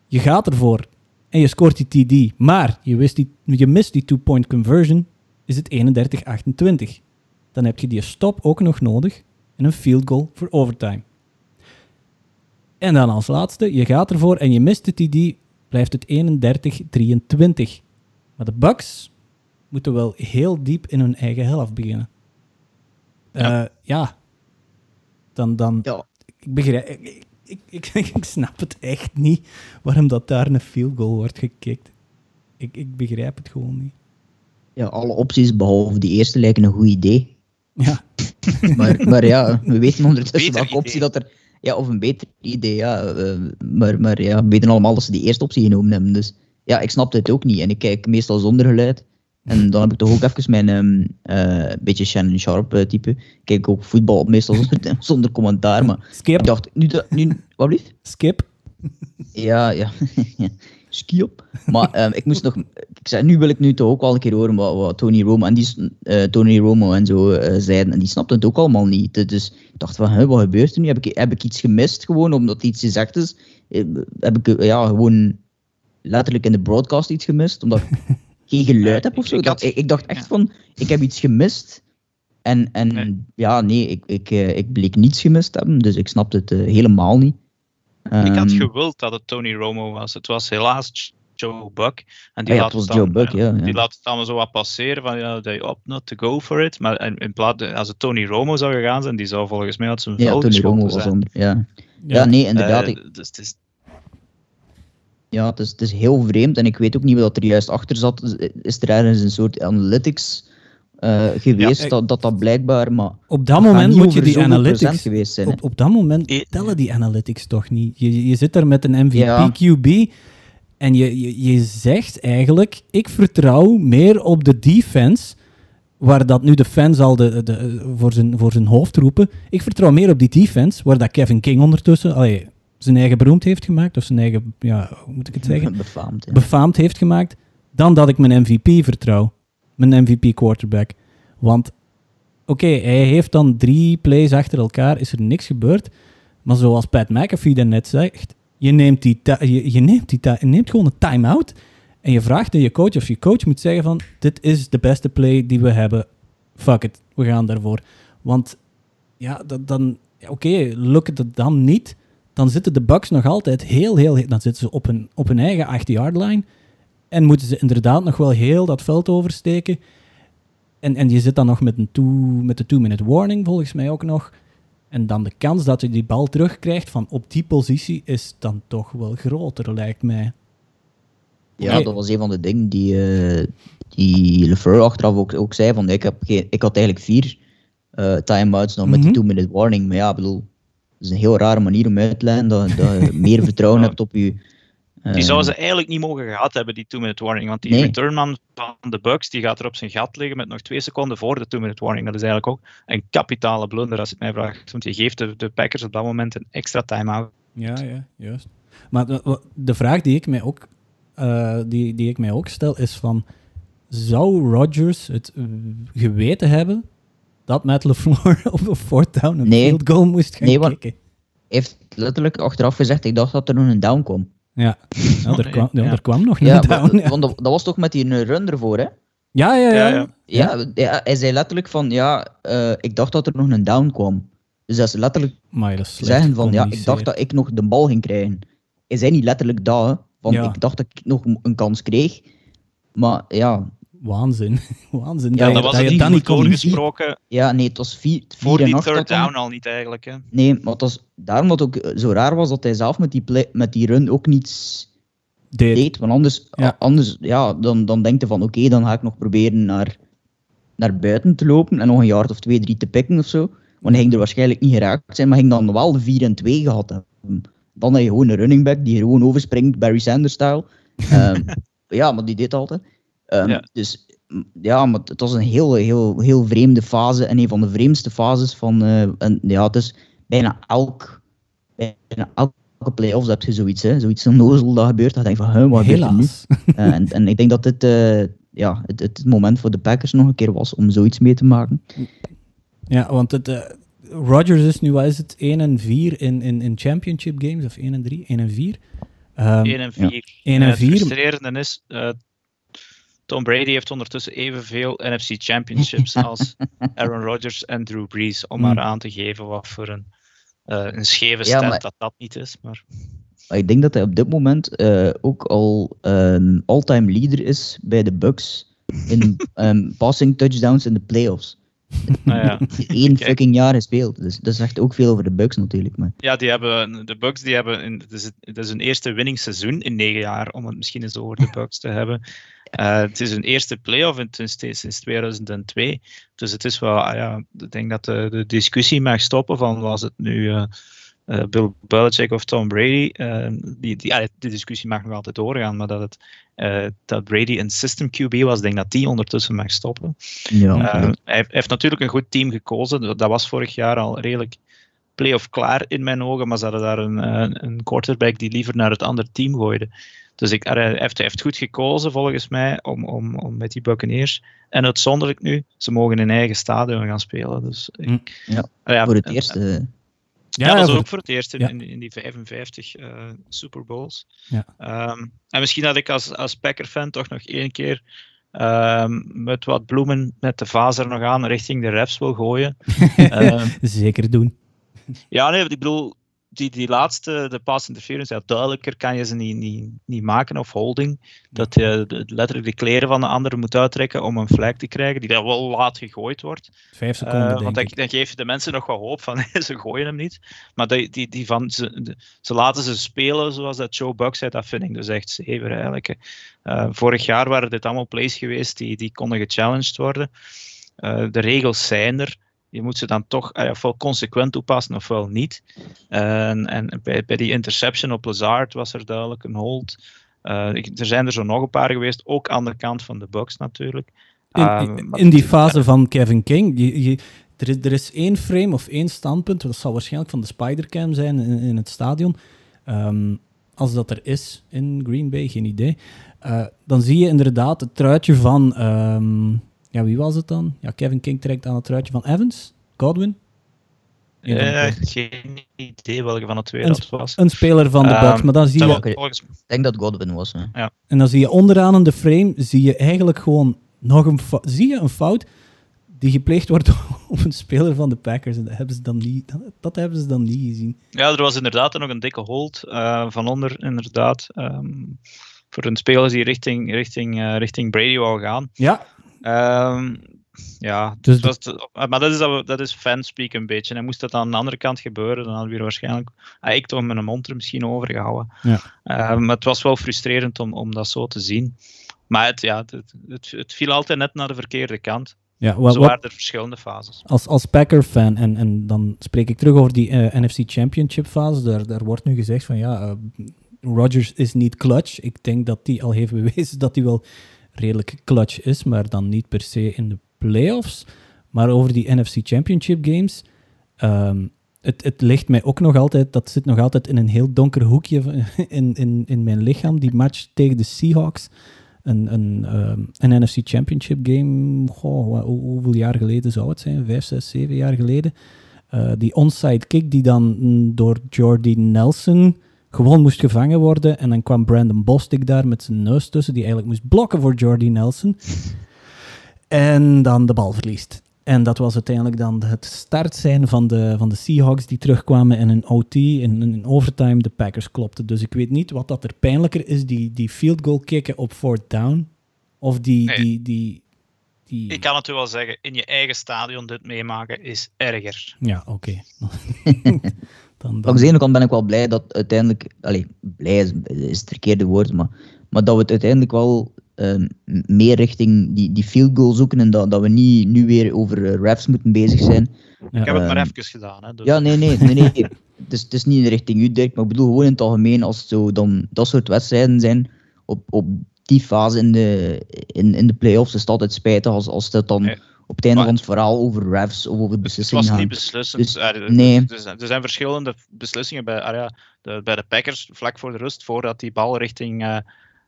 Je gaat ervoor en je scoort die TD, maar je, wist die, je mist die two-point conversion, is het 31-28. Dan heb je die stop ook nog nodig en een field goal voor overtime. En dan als laatste, je gaat ervoor en je mist de TD, blijft het 31-23. Maar de Bucks moeten wel heel diep in hun eigen helft beginnen. Ja. ja. ja. Dan, dan, Ja. ik begrijp, ik, ik, ik, ik snap het echt niet waarom dat daar een field goal wordt gekikt. Ik, ik begrijp het gewoon niet. Ja, alle opties behalve die eerste lijken een goed idee. Ja, Maar, maar ja, we weten ondertussen welke optie idee. dat er... Ja, of een beter idee, ja. eh, maar, maar ja, we weten allemaal dat ze die eerste optie genomen hebben. Dus ja, ik snap het ook niet. En ik kijk meestal zonder geluid. En dan heb ik toch ook even mijn ehm, eh, beetje Shannon Sharp eh, type. Ik kijk ook voetbal op meestal zonder, zonder commentaar. Maar ik skip, dacht, nu... dat- nu wat blieft? skip. Ja, ja. Ski op. Maar ehm, ik moest nog. Ik zei, nu wil ik nu toch ook wel een keer horen wat, wat Tony Romo en die eh, Tony Romo en zo eh, zeiden. En die snapten het ook allemaal niet. Dus ik dacht van, hè, wat gebeurt er nu? Heb ik, heb ik iets gemist gewoon omdat iets gezegd is? Eh, Heb ik eh, ja, gewoon letterlijk in de broadcast iets gemist? Omdat ik geen geluid heb of ik- zo? ik dacht, had- ik, ik dacht echt ja. van, ik heb iets gemist. En, en Nee. ja, nee, ik, ik, eh, ik bleek niets gemist te hebben. Dus ik snapte het eh, helemaal niet. Ik had Ehm, gewild dat het Tony Romo was. Het was helaas Joe Buck. En die ja, laat het was het dan, Joe Buck, ja, ja. Die laat het allemaal zo wat passeren van ja, they opt not to go for it. Maar in, in plaats, als het Tony Romo zou gegaan zijn, die zou volgens mij uit zijn ja, Tony Romo was onder. Ja. Ja, nee, inderdaad. Eh, dus het is, ja, het is, het is heel vreemd en ik weet ook niet wat er juist achter zat. Is er ergens een soort analytics eh, geweest ik- dat, dat dat blijkbaar, maar Op dat moment moet je die analytics... geweest zijn. hè. Op, op dat moment Eh, tellen die analytics toch niet. Je, je zit daar met een MVP Ja. En je, je, je zegt eigenlijk, ik vertrouw meer op de defense, waar dat nu de fans al de, de, voor, zijn, voor zijn hoofd roepen. Ik vertrouw meer op die defense, waar dat Kevin King ondertussen allee, zijn eigen beroemd heeft gemaakt, of zijn eigen, ja, hoe moet ik het zeggen? Befaamd. befaamd heeft gemaakt, dan dat ik mijn MVP vertrouw. Mijn MVP quarterback. Want, oké, hij heeft dan drie plays achter elkaar, is er niks gebeurd. Maar zoals Pat McAfee daarnet zegt, je neemt, die je, neemt, die je neemt gewoon een time-out en je vraagt aan je coach of je coach moet zeggen van, dit is de beste play die we hebben. Fuck it, we gaan daarvoor. Want, ja, dan, ja, oké, lukt het dan niet, dan zitten de Bucks nog altijd heel, heel, dan zitten ze op hun, op hun eigen 8-yard line en moeten ze inderdaad nog wel heel dat veld oversteken. En, en je zit dan nog met, een two, met de two-minute warning, volgens mij ook nog. En dan de kans dat je die bal terugkrijgt van op die positie is dan toch wel groter, lijkt mij. Ja, dat was een van de dingen die, eh die LeFleur achteraf ook, ook zei. Van, ik, heb geen, ik had eigenlijk vier eh time-outs nog met Mhm. die two-minute warning. Maar ja, ik bedoel, dat is een heel rare manier om uit te leggen dat, dat je meer vertrouwen Ja. hebt op je... eh, die zouden ze eigenlijk niet mogen gehad hebben, die two-minute warning. Want die Nee. returnman van de Bucks die gaat er op zijn gat liggen met nog twee seconden voor de two-minute warning. Dat is eigenlijk ook een kapitale blunder als je het mij vraagt. Want je geeft de, de Packers op dat moment een extra time-out. Ja, ja, juist. Maar de, de vraag die ik mij ook, eh, die, die ik mij ook stel is van... Zou Rodgers het eh, geweten hebben dat Matt LaFleur op een fourth down een Nee. field goal moest gaan Nee, want- kicken? heeft letterlijk achteraf gezegd, ik dacht dat er nog een down kwam. Ja, ja, er, kwam, ja, ja. er kwam nog een Ja, down. want, ja. want dat, dat was toch met die run ervoor, hè? Ja, ja, ja. Ja, Ja, Ja. ja, hij zei letterlijk van, ja, eh, ik dacht dat er nog een down kwam. Dus dat is letterlijk Maar dat is slecht zeggen van, ja, ik dacht dat ik nog de bal ging krijgen. Hij zei niet letterlijk dat, hè, Ja. ik dacht dat ik nog een kans kreeg. Maar ja, Waanzin. Waanzin. Ja, dat, was dat het niet doorgesproken ja nee, het was vier, voor vier en die acht third dat down al niet eigenlijk. Hè. Nee, maar het was daarom dat het ook zo raar was dat hij zelf met die, play- met die run ook niets deed. deed. Want anders, Ja. anders ja, dan, dan denkt hij van oké, dan ga ik nog proberen naar, naar buiten te lopen en nog een yard of twee, drie te pikken of zo. Want hij ging er waarschijnlijk niet geraakt zijn, maar ging dan wel de 4 en 2 gehad hebben. Dan heb je gewoon een running back die gewoon overspringt, Barry Sanders-style. Ehm, ja, maar die deed altijd. Ehm, Ja. Dus ja, maar het was een heel, heel, heel vreemde fase en een van de vreemdste fases van. eh, en, ja, het is bijna elk, bijna elke play-offs heb je zoiets, hè, zoiets onnozel dat gebeurt. Dat je denkt van, huh, wat gebeurt er nu? Helaas. Eh, en, en ik denk dat dit eh, ja, het, het moment voor de Packers nog een keer was om zoiets mee te maken. Ja, want het, eh, Rodgers is nu, wat is het, 1 en 4 in, in, in championship games, of 1 en 3? 1 en 4. Ehm, 1 en 4. 1 en het 4. frustrerende is, eh, Tom Brady heeft ondertussen evenveel NFC Championships als Aaron Rodgers en Drew Brees. Om Hmm. maar aan te geven wat voor een, eh, een scheve Ja, stand maar- dat dat niet is. Maar Maar ik denk dat hij op dit moment eh, ook al ehm all-time leader is bij de Bucks in ehm, passing touchdowns in de playoffs. Nou ja. Eén fucking jaar gespeeld. Dus dat zegt ook veel over de Bucks natuurlijk. Maar. ja, die hebben, de Bucks die hebben, in, het, is, het is hun eerste winningsseizoen in negen jaar, om het misschien eens over de Bucks te hebben. Eh, het is hun eerste playoff in, sinds, sinds 2002. Dus het is wel, ah ja, ik denk dat de, de discussie mag stoppen van was het nu eh, eh, Bill Belichick of Tom Brady. Eh, die, die, ah, die discussie mag nog altijd doorgaan, maar dat, het, eh, dat Brady een system QB was, denk dat die ondertussen mag stoppen. Ja, hij, heeft- hij heeft natuurlijk een goed team gekozen. Dat was vorig jaar al redelijk play-off klaar in mijn ogen, maar ze hadden daar een, een quarterback die liever naar het andere team gooide. Dus ik, hij, heeft, hij heeft goed gekozen volgens mij om, om, om met die Buccaneers. En uitzonderlijk nu, ze mogen in eigen stadion gaan spelen. Dus ik, Mm. Ja, ah ja, voor het eerst. Ja, dat is voor- ook voor het eerst in, ja. in, in die 55 eh, Super Bowls. Ja. Ehm, en misschien dat ik als, als Packer-fan toch nog één keer ehm, met wat bloemen met de vaas er nog aan richting de refs wil gooien. Ehm, Zeker doen. ja, nee, ik bedoel, die, die laatste, de pass interference, ja, duidelijker kan je ze niet, niet, niet maken of holding. Dat je letterlijk de kleren van de ander moet uittrekken om een flag te krijgen, die dan wel laat gegooid wordt. Vijf seconden, Eh, want dan, ik. dan geef je de mensen nog wat hoop van ze gooien hem niet. Maar die, die, die van, ze, ze laten ze spelen zoals dat Joe Buck zei, dat vind ik dus echt zever eigenlijk. Eh, vorig jaar waren dit allemaal plays geweest die, die konden gechallenged worden. Eh, de regels zijn er. Je moet ze dan toch ofwel consequent toepassen ofwel niet. En, en bij, bij die interception op Lazard was er duidelijk een hold. Eh, ik- er zijn er zo nog een paar geweest, ook aan de kant van de Bucks natuurlijk. In, Eh, in- die fase van Kevin King, je, je- er, is, er is één frame of één standpunt, dat zal waarschijnlijk van de Spidercam zijn in, in het stadion. Ehm, als dat er is in Green Bay, geen idee. Eh, dan zie je inderdaad het truitje van, ehm, ja, wie was het dan? Ja, Kevin King trekt aan het truitje van Evans, Godwin. Eh, twee. geen idee welke van de twee Een dat was. Een speler van de Ehm, Bucks, maar dan zie je, volgens- ik denk dat Godwin was. Hè. en dan zie je onderaan in de frame, zie je eigenlijk gewoon nog een, zie je een fout die gepleegd wordt op een speler van de Packers. En dat hebben ze dan niet, dat, dat hebben ze dan niet gezien. Ja, er was inderdaad nog een dikke hold eh, van onder, inderdaad. ehm, voor een speler die richting, richting, eh, richting Brady wou gaan. Ja, Ehm, ja, Dus het was maar dat is, dat, dat is fanspeak een beetje. En moest dat aan de andere kant gebeuren, dan hadden we er waarschijnlijk... Ah, ik toch mijn mond er misschien over gehouden. Ja. Ehm, maar het was wel frustrerend om, om dat zo te zien. Maar het, ja, het, het, het viel altijd net naar de verkeerde kant. ja wat, Zo wat- waren er verschillende fases. als, als Packer-fan, en, en dan spreek ik terug over die eh, NFC Championship-fase, daar, daar wordt nu gezegd van ja, eh, Rodgers is niet clutch. Ik denk dat hij al heeft bewezen dat hij wel redelijk clutch is, maar dan niet per se in de playoffs. Maar over die NFC Championship games, ehm, het, het ligt mij ook nog altijd, dat zit nog altijd in een heel donker hoekje in, in, in mijn lichaam, die match tegen de Seahawks. Een, een, ehm, een NFC Championship game, goh, hoe- hoeveel jaar geleden zou het zijn? Vijf, zes, zeven jaar geleden. Eh, die onside kick die dan door Jordy Nelson gewoon moest gevangen worden. En dan kwam Brandon Bostic daar met zijn neus tussen, die eigenlijk moest blokken voor Jordy Nelson. En dan de bal verliest. En dat was uiteindelijk dan het start zijn van de, van de Seahawks die terugkwamen in een OT, in, in overtime de Packers klopten. Dus ik weet niet wat dat er pijnlijker is, die, die field goal kicken op fourth down, of die, Nee. die, die, die... Ik kan het u wel zeggen, in je eigen stadion dit meemaken is erger. Ja, oké. dan, dan, Langs de ene kant ben ik wel blij dat uiteindelijk, allee, blij is, is het verkeerde woord, maar, maar dat we het uiteindelijk wel ehm, meer richting die, die field goal zoeken en dat, dat we niet nu weer over eh, refs moeten bezig zijn. ja. Ik heb het maar Ehm, even gedaan. Hè, dus Ja, nee, nee, nee, nee. het, is, het is niet in de richting u, Dirk, maar ik bedoel gewoon in het algemeen als het zo dan dat soort wedstrijden zijn op, op die fase in de, in, in de playoffs is het altijd spijtig als, als het dan Nee. Op het einde het verhaal over refs of over Het beslissingen was gaat. niet beslissend. Dus, Eh, nee. er, zijn, er zijn verschillende beslissingen bij, ah ja, de, bij de Packers, vlak voor de rust, voordat die bal richting eh,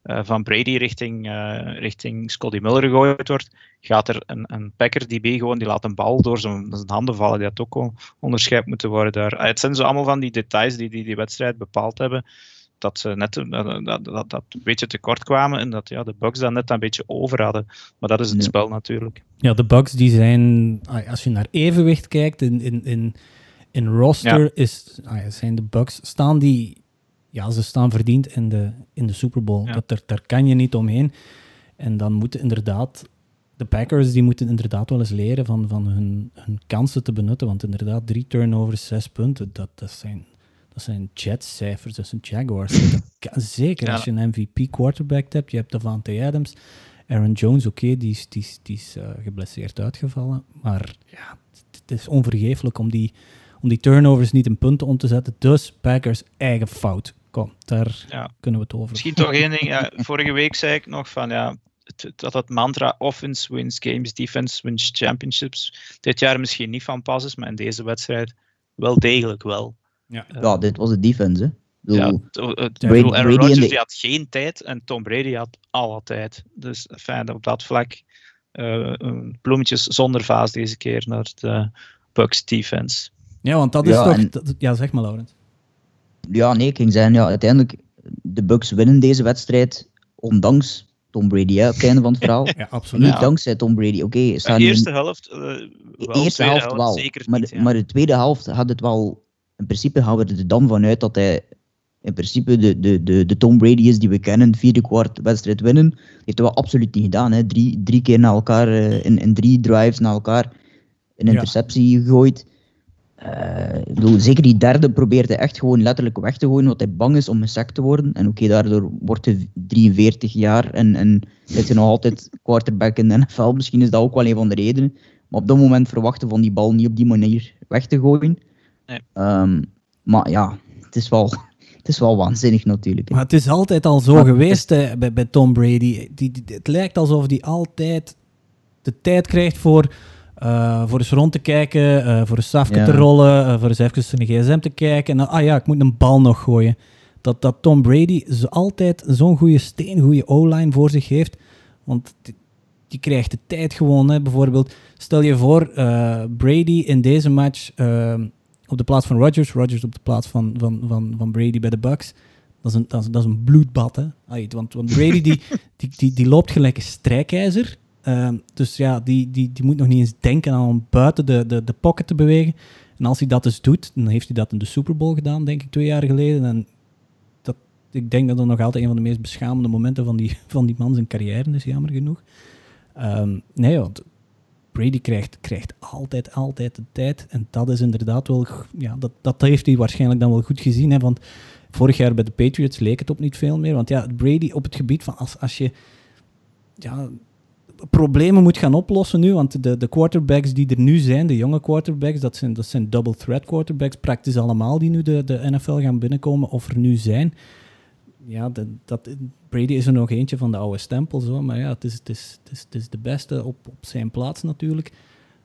eh, van Brady richting, eh, richting Scotty Miller gegooid wordt, gaat er een, een Packer DB gewoon, die laat een bal door zijn, zijn handen vallen, die had ook wel onderscheid moeten worden daar. Ah, het zijn zo allemaal van die details die die, die wedstrijd bepaald hebben, dat ze net eh, dat, dat, dat, een beetje tekort kwamen en dat ja, de Bucks dat net een beetje over hadden. Maar dat is het Ja. spel natuurlijk. Ja, de Bucks die zijn, als je naar evenwicht kijkt in, in, in, in roster, is, ja, zijn de Bucks, staan die, ja, ze staan verdiend in de, in de Super Bowl. Ja. Dat er, daar kan je niet omheen. En dan moeten inderdaad, de Packers die moeten inderdaad wel eens leren van, van hun, hun kansen te benutten. Want inderdaad, drie turnovers, zes punten, dat, dat zijn, dat zijn Jets-cijfers, dat zijn Jaguars. Dat zeker Ja. als je een MVP quarterback hebt, je hebt Davante Adams, Aaron Jones, oké, die is, die is, die is eh, geblesseerd uitgevallen. Maar ja, het, is onvergeeflijk om die, om die turnovers niet in punten om te zetten. Dus Packers eigen fout. Kom, daar Ja. kunnen we het over. Misschien toch één ding. Ja, vorige week zei ik nog van ja, dat het mantra offense wins games, defense wins championships dit jaar misschien niet van pas is, maar in deze wedstrijd wel degelijk wel. Ja. Ja, dit was de defense. Hè. Bedoel, Ja, bedoel, Aaron Rodgers die had geen tijd en Tom Brady had alle tijd. Dus fijn op dat vlak eh, een bloemetjes zonder vaas deze keer naar de Bucks defense. Ja, want dat is Ja, toch... en- dat- ja, zeg maar, Laurent. Ja, nee, ik ging zeggen, ja, uiteindelijk, de Bucks winnen deze wedstrijd, ondanks Tom Brady, hè, op het einde van het verhaal. Ja, absoluut. Niet Ja. dankzij Tom Brady. Oké, De staan nu in- eerste helft, eh, wel, de eerste tweede helft wel. zeker maar, niet. de, ja. maar de tweede helft had het wel. In principe gaan we er dan vanuit dat hij in principe de, de, de, de Tom Brady is die we kennen. Vierde kwart wedstrijd winnen. Heeft hij wel absoluut niet gedaan. Hè. Drie, drie keer na elkaar, eh, in, in drie drives na elkaar, een Ja. interceptie gegooid. Ik bedoel, zeker die derde probeert hij echt gewoon letterlijk weg te gooien, want hij bang is om gesackt te worden. En oké, daardoor wordt hij 43 jaar en, en is hij nog altijd quarterback in de NFL. Misschien is dat ook wel een van de redenen. Maar op dat moment verwachten van die bal niet op die manier weg te gooien. Nee. Ehm, maar ja, het is wel, het is wel waanzinnig natuurlijk. hè. Maar het is altijd al zo Maar- geweest bij, bij Tom Brady. Die, die- het lijkt alsof hij altijd de tijd krijgt voor, eh, voor eens rond te kijken, eh, voor een safke Ja. te rollen, eh, voor eens even zijn gsm te kijken. En dan, ah ja, ik moet een bal nog gooien. Dat, dat Tom Brady zo altijd zo'n goede steen, goede O-line voor zich heeft. Want die, die krijgt de tijd gewoon. Hè. Bijvoorbeeld, stel je voor, eh, Brady in deze match eh, op de plaats van Rodgers, Rodgers op de plaats van, van, van, van Brady bij de Bucks. Dat is een, dat is, dat is een bloedbad, hè. Allee, want, want Brady die, die, die, die loopt gelijk een strijkijzer. Ehm, dus ja, die, die, die moet nog niet eens denken aan om buiten de, de, de pocket te bewegen. En als hij dat dus doet, dan heeft hij dat in de Super Bowl gedaan, denk ik, twee jaar geleden. En dat, ik denk dat dat nog altijd een van de meest beschamende momenten van die, van die man zijn carrière is, jammer genoeg. Ehm, nee, want Brady krijgt, krijgt altijd, altijd de tijd. En dat is inderdaad wel... Ja, dat, dat heeft hij waarschijnlijk dan wel goed gezien. Hè, want vorig jaar bij de Patriots leek het op niet veel meer. Want ja, Brady op het gebied van... Als, als je ja, problemen moet gaan oplossen nu... Want de, de quarterbacks die er nu zijn, de jonge quarterbacks... Dat zijn, dat zijn double threat quarterbacks, praktisch allemaal... die nu de, de NFL gaan binnenkomen of er nu zijn ja, dat, dat, Brady is er nog eentje van de oude stempel, zo, maar ja, het is, het is, het is, het is de beste op, op zijn plaats natuurlijk.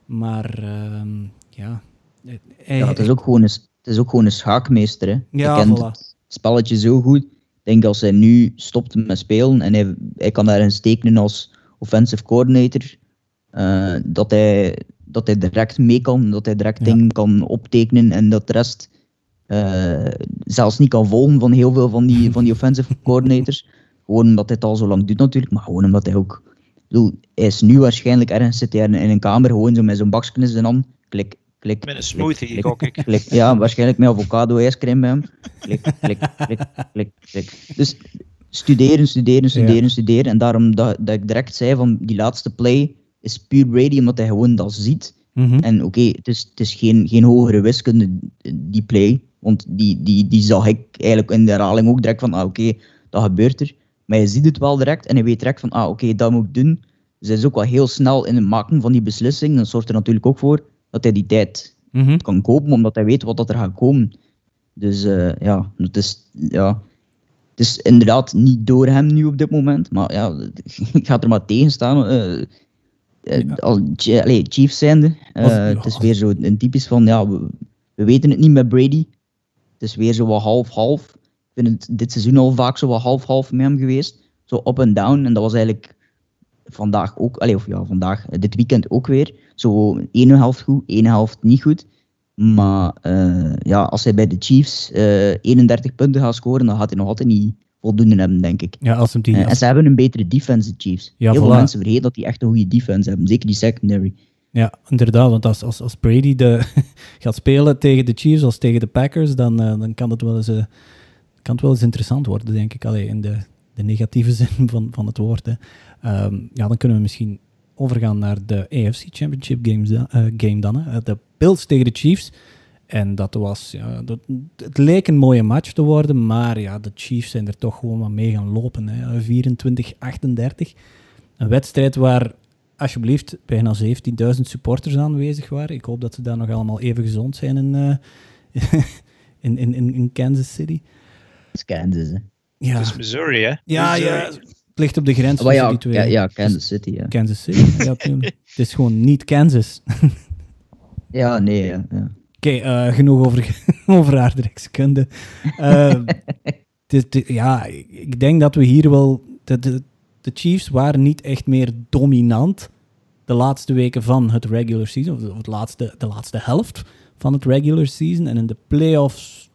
Maar ehm, ja, hij, Ja, het is ook gewoon een, het is ook gewoon een schaakmeester. Hè. Ja, hij kent voilà. het spelletje zo goed. Ik denk als hij nu stopt met spelen en hij, hij kan daarin tekenen als offensive coordinator, eh, dat, hij, dat hij direct mee kan, dat hij direct Ja. dingen kan optekenen en dat de rest eh, zelfs niet kan volgen van heel veel van die, van die offensive coordinators. Gewoon omdat hij het al zo lang doet natuurlijk, maar gewoon omdat hij ook bedoel, hij is nu waarschijnlijk ergens zit hij in een kamer gewoon zo met zo'n bakje in zijn hand. Klik, klik. Met een smoothie, klik, ik. Klik, ja, waarschijnlijk met avocado ijscream bij hem. Klik, klik, klik, klik, klik. Dus studeren, studeren, studeren, Ja. studeren. En daarom dat, dat ik direct zei van die laatste play is puur Brady, omdat hij gewoon dat ziet. Mhm. En oké, het is, het is geen, geen hogere wiskunde, die play. Want die, die, die zag ik eigenlijk in de herhaling ook direct van, ah oké, dat gebeurt er. Maar je ziet het wel direct en je weet direct van, ah oké, dat moet ik doen. Dus hij is ook wel heel snel in het maken van die beslissing. Dat zorgt er natuurlijk ook voor dat hij die tijd Mhm. kan kopen, omdat hij weet wat dat er gaat komen. Dus eh, ja, het is, ja, het is inderdaad niet door hem nu op dit moment. Maar ja, ik ga er maar tegen staan. Ch- allee, Chiefs zijnde. Als- het is weer zo een typisch van, ja, we, we weten het niet met Brady. Het is weer zo wat half-half. Ik vind het dit seizoen al vaak zo wat half-half met hem geweest. Zo up en down. En dat was eigenlijk vandaag ook, allee, of ja, vandaag, eh, dit weekend ook weer. Zo ene helft goed, ene helft niet goed. Maar eh, ja, als hij bij de Chiefs eh 31 punten gaat scoren, dan gaat hij nog altijd niet voldoende hebben, denk ik. Ja, als hem die... Eh, en ze hebben een betere defense, de Chiefs. Ja, Heel voilà. veel mensen vergeten dat die echt een goede defense hebben. Zeker die secondary. Ja, inderdaad. Want als, als, als Brady de, gaat spelen tegen de Chiefs als tegen de Packers, dan, eh, dan kan, het wel eens, eh, kan het wel eens interessant worden, denk ik. Allee, in de, de negatieve zin van, van het woord. Hè. Ehm, ja, dan kunnen we misschien overgaan naar de AFC Championship games, eh, game dan. Hè. De Bills tegen de Chiefs. En dat was, ja, het leek een mooie match te worden, maar ja, de Chiefs zijn er toch gewoon wat mee gaan lopen. Hè. 24-38. Een wedstrijd waar alsjeblieft bijna 17.000 supporters aanwezig waren. Ik hoop dat ze daar nog allemaal even gezond zijn in, eh, in, in, in, in Kansas City. Dat is Kansas, hè. Ja, Het is Missouri, hè? ja, Missouri. ja, het ligt op de grens Oh, Maar tussen ja, die twee. ja, ja, Kansas City, ja. Kansas City, ja. Het is gewoon niet Kansas. Ja, nee, ja. ja. Oké, eh, genoeg over, over aardrijkskunde. Eh, het het- ja, ik denk dat we hier wel... De, de, Chiefs waren niet echt meer dominant de laatste weken van het regular season, of het laatste, de laatste helft van het regular season. En in de playoffs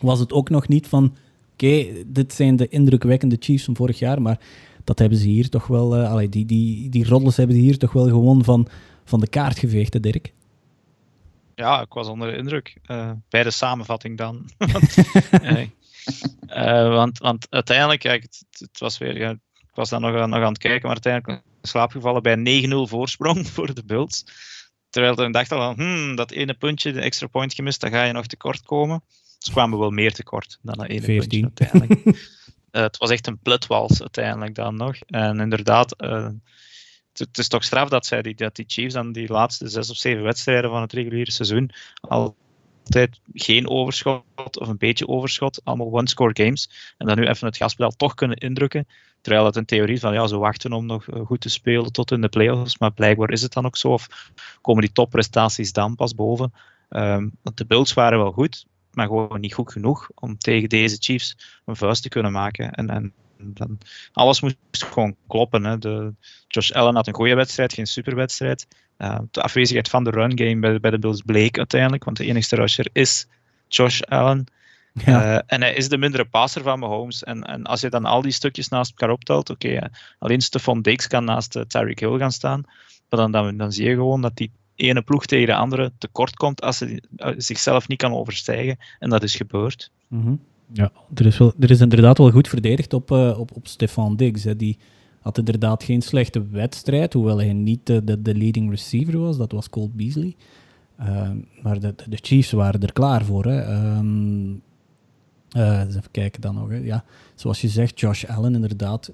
was het ook nog niet van... Oké, dit zijn de indrukwekkende Chiefs van vorig jaar, maar dat hebben ze hier toch wel... allee, die, die, die roddels hebben ze hier toch wel gewoon van, van de kaart geveegd, hè, Dirk? Ja, ik was onder de indruk. eh, bij de samenvatting dan. want, eh, want, want uiteindelijk, kijk, het, het was weer, was dan nog, aan- nog aan het kijken, maar uiteindelijk in slaap gevallen bij 9-0 voorsprong voor de Bulls. Terwijl ik dacht al, van, hmm, dat ene puntje, de extra point gemist, dan ga je nog tekort komen. Ze kwamen wel meer tekort dan dat ene 14. puntje uiteindelijk. Eh, het was echt een plutwals uiteindelijk dan nog. En inderdaad, eh, het, is toch straf dat, zij die, dat die Chiefs dan die laatste zes of zeven wedstrijden van het reguliere seizoen geen overschot of een beetje overschot, allemaal one-score games. En dan nu even het gaspedaal toch kunnen indrukken. Terwijl het in theorie van ja, ze wachten om nog eh, goed te spelen tot in de playoffs. Maar blijkbaar is het dan ook zo. Of komen die topprestaties dan pas boven? Ehm, want de Bills waren wel goed, maar gewoon niet goed genoeg om tegen deze Chiefs een vuist te kunnen maken. En, en dan, alles moest gewoon kloppen. Hè. De, Josh Allen had een goede wedstrijd, geen superwedstrijd. Uh, de afwezigheid van de run game bij, bij de Bills bleek uiteindelijk, want de enigste rusher is Josh Allen. Ja. Uh, en hij is de mindere passer van Mahomes. En, en als je dan al die stukjes naast elkaar optelt, oké, okay, alleen Stephon Diggs kan naast uh, Tyreek Hill gaan staan, maar dan, dan, dan zie je gewoon dat die ene ploeg tegen de andere tekort komt als ze zichzelf niet kan overstijgen. En dat is gebeurd. Mm -hmm. Ja, er is, wel, er is inderdaad wel goed verdedigd op, uh, op, op Stefan Diggs. Hè. Die had inderdaad geen slechte wedstrijd, hoewel hij niet de, de, leading receiver was. Dat was Colt Beasley. Uh, maar de, de Chiefs waren er klaar voor. Hè. Uh, eens even kijken dan nog. Hè. Ja, zoals je zegt, Josh Allen inderdaad.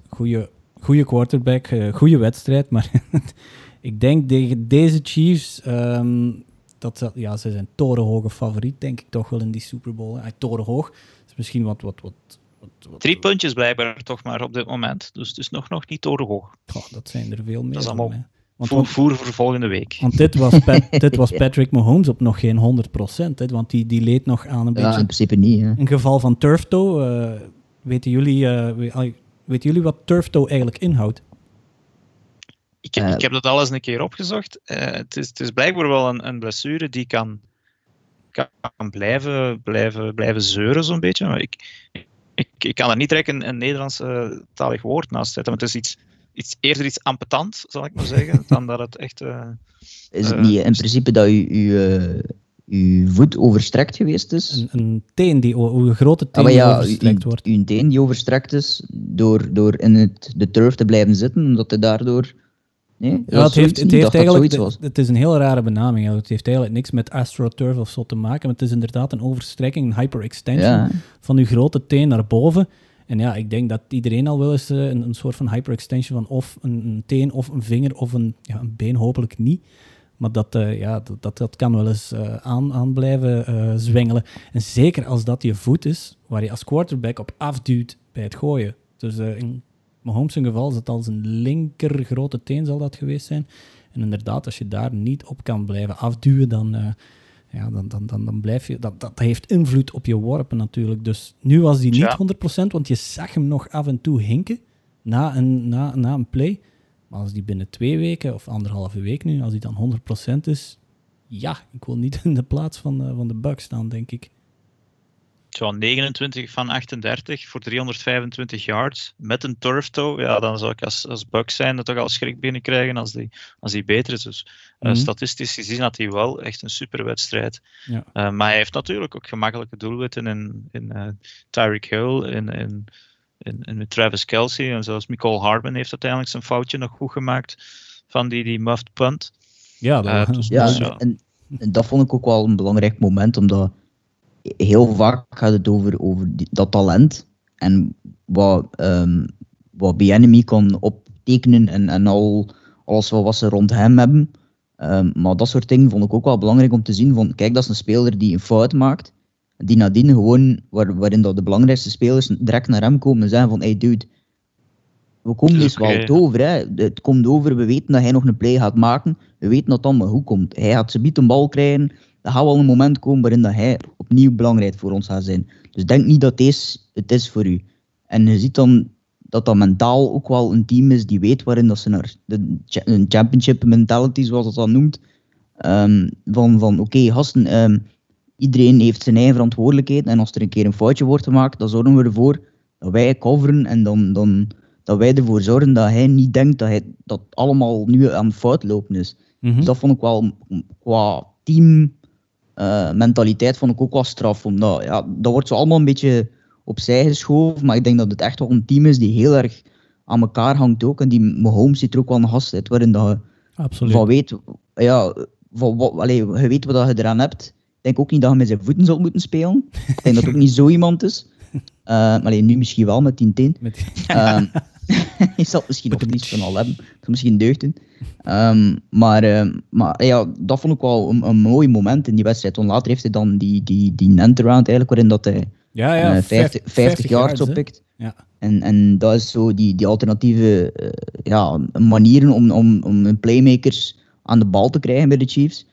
Goede quarterback, uh, goede wedstrijd. Maar ik denk tegen deze Chiefs... Um, dat ja, ze zijn torenhoge favoriet, denk ik toch wel in die Super Bowl. Hij torenhoog. Is misschien wat, wat, wat, wat, wat Drie puntjes blijkbaar toch maar op dit moment. Dus, dus nog, nog niet torenhoog. Goh, dat zijn er veel meer. Dat is allemaal want, voer, voer voor volgende week. Want dit was, Pat, dit was Patrick Mahomes op nog geen 100%. Hè, want die, die leed nog aan een ja, beetje... in principe niet. Hè. Een geval van turf toe. Uh, weten, jullie, uh, weten jullie wat turf toe eigenlijk inhoudt? Ik, uh, ik heb dat alles een keer opgezocht. Uh, het, is, het is blijkbaar wel een, een blessure die kan, kan blijven, blijven, blijven zeuren, zo'n beetje. Maar ik, ik, ik kan er niet direct een, een Nederlands uh, talig woord naast zetten. Maar het is iets iets, eerder iets ampetant, zal ik maar zeggen, dan dat het echt... is het niet in principe dat je, je uw voet overstrekt geweest is. Een, een teen die, een grote teen ah, ja, die overstrekt u, wordt. Uw teen die overstrekt is door, door in het, de turf te blijven zitten, omdat hij daardoor... Nee, ja, het heeft, het heeft eigenlijk, het is een heel rare benaming. Het heeft eigenlijk niks met astroturf of zo te maken, maar het is inderdaad een overstrekking, een hyperextension van uw grote teen naar boven. En ja, ik denk dat iedereen al wel eens uh, een, een, soort van hyperextension van of een, een, teen of een vinger of een, ja, een been, hopelijk niet. Maar dat, uh, ja, dat, dat kan wel eens uh, aan, aan blijven zwengelen. En zeker als dat je voet is, waar je als quarterback op afduwt bij het gooien. Dus in Mahomes' geval is het als een linker grote teen zal dat geweest zijn. En inderdaad, als je daar niet op kan blijven afduwen, dan, ja, dan, dan, dan, dan blijf je... Dat, dat heeft invloed op je worpen natuurlijk. Dus nu was die niet 100%, want je zag hem nog af en toe hinken na een, na, na een play. Maar als die binnen twee weken of anderhalve week nu, als die dan 100% is, ja, ik wil niet in de plaats van, uh, van de Bucks staan, denk ik. Zo 29 van 38 voor 325 yards met een turf toe. Ja, dan zou ik als, als Bucks zijn dat toch al schrik binnenkrijgen als die, als die beter is. Dus uh, statistisch gezien had hij wel echt een superwedstrijd. Ja. Uh, maar hij heeft natuurlijk ook gemakkelijke doelwitten in, in Tyreek Hill, in, in en met Travis Kelsey en zoals Nicole Hardman heeft uiteindelijk zijn foutje nog goed gemaakt van die, die muffed punt. Ja, dat, uh, dus, ja dus, en, en, dat vond ik ook wel een belangrijk moment, omdat heel vaak gaat het over, over dat talent en wat, um, wat BNMI kan optekenen en, en al, alles wat ze rond hem hebben. Um, maar dat soort dingen vond ik ook wel belangrijk om te zien. Van, kijk, dat is een speler die een fout maakt die nadien gewoon, waar, waarin dat de belangrijkste spelers direct naar hem komen en zeggen van, hey dude, we komen dus wel over. Hè. Het komt over, we weten dat hij nog een play gaat maken. We weten dat het allemaal goed komt. Hij gaat ze biedt een bal krijgen. Er gaat wel een moment komen waarin dat hij opnieuw belangrijk voor ons gaat zijn. Dus denk niet dat deze het is voor u. En je ziet dan dat dat mentaal ook wel een team is die weet waarin dat ze naar de een championship mentality, zoals dat dan noemt. Um, van van oké, okay, gasten, um, iedereen heeft zijn eigen verantwoordelijkheid. En als er een keer een foutje wordt gemaakt, dan zorgen we ervoor dat wij coveren en dan, dan dat wij ervoor zorgen dat hij niet denkt dat, hij, dat allemaal nu aan het fout lopen is. Mhm. Dus dat vond ik wel qua team uh, mentaliteit vond ik ook wel straf. Omdat, ja, dat wordt zo allemaal een beetje opzij geschoven. Maar ik denk dat het echt wel een team is die heel erg aan elkaar hangt ook. En die Mahomes zit er ook wel een gast uit waarin dat je Absoluut. van weet, ja, van, wat, allez, je weet wat je eraan hebt denk ook niet dat hij met zijn voeten zal moeten spelen. Ik denk dat het ook niet zo iemand is. Uh, alleen nu misschien wel met 10 10. Met... Uh, je zal het misschien nog niet van al hebben. Misschien deugden. Um, maar, uh, maar ja, dat vond ik wel een, een, mooi moment in die wedstrijd. Want later heeft hij dan die, die, die Nantaround eigenlijk, waarin dat hij ja, ja, 50, 50, yards oppikt. Ja. En, en dat is zo die, die alternatieve ja, manieren om, om, om playmakers aan de bal te krijgen bij de Chiefs.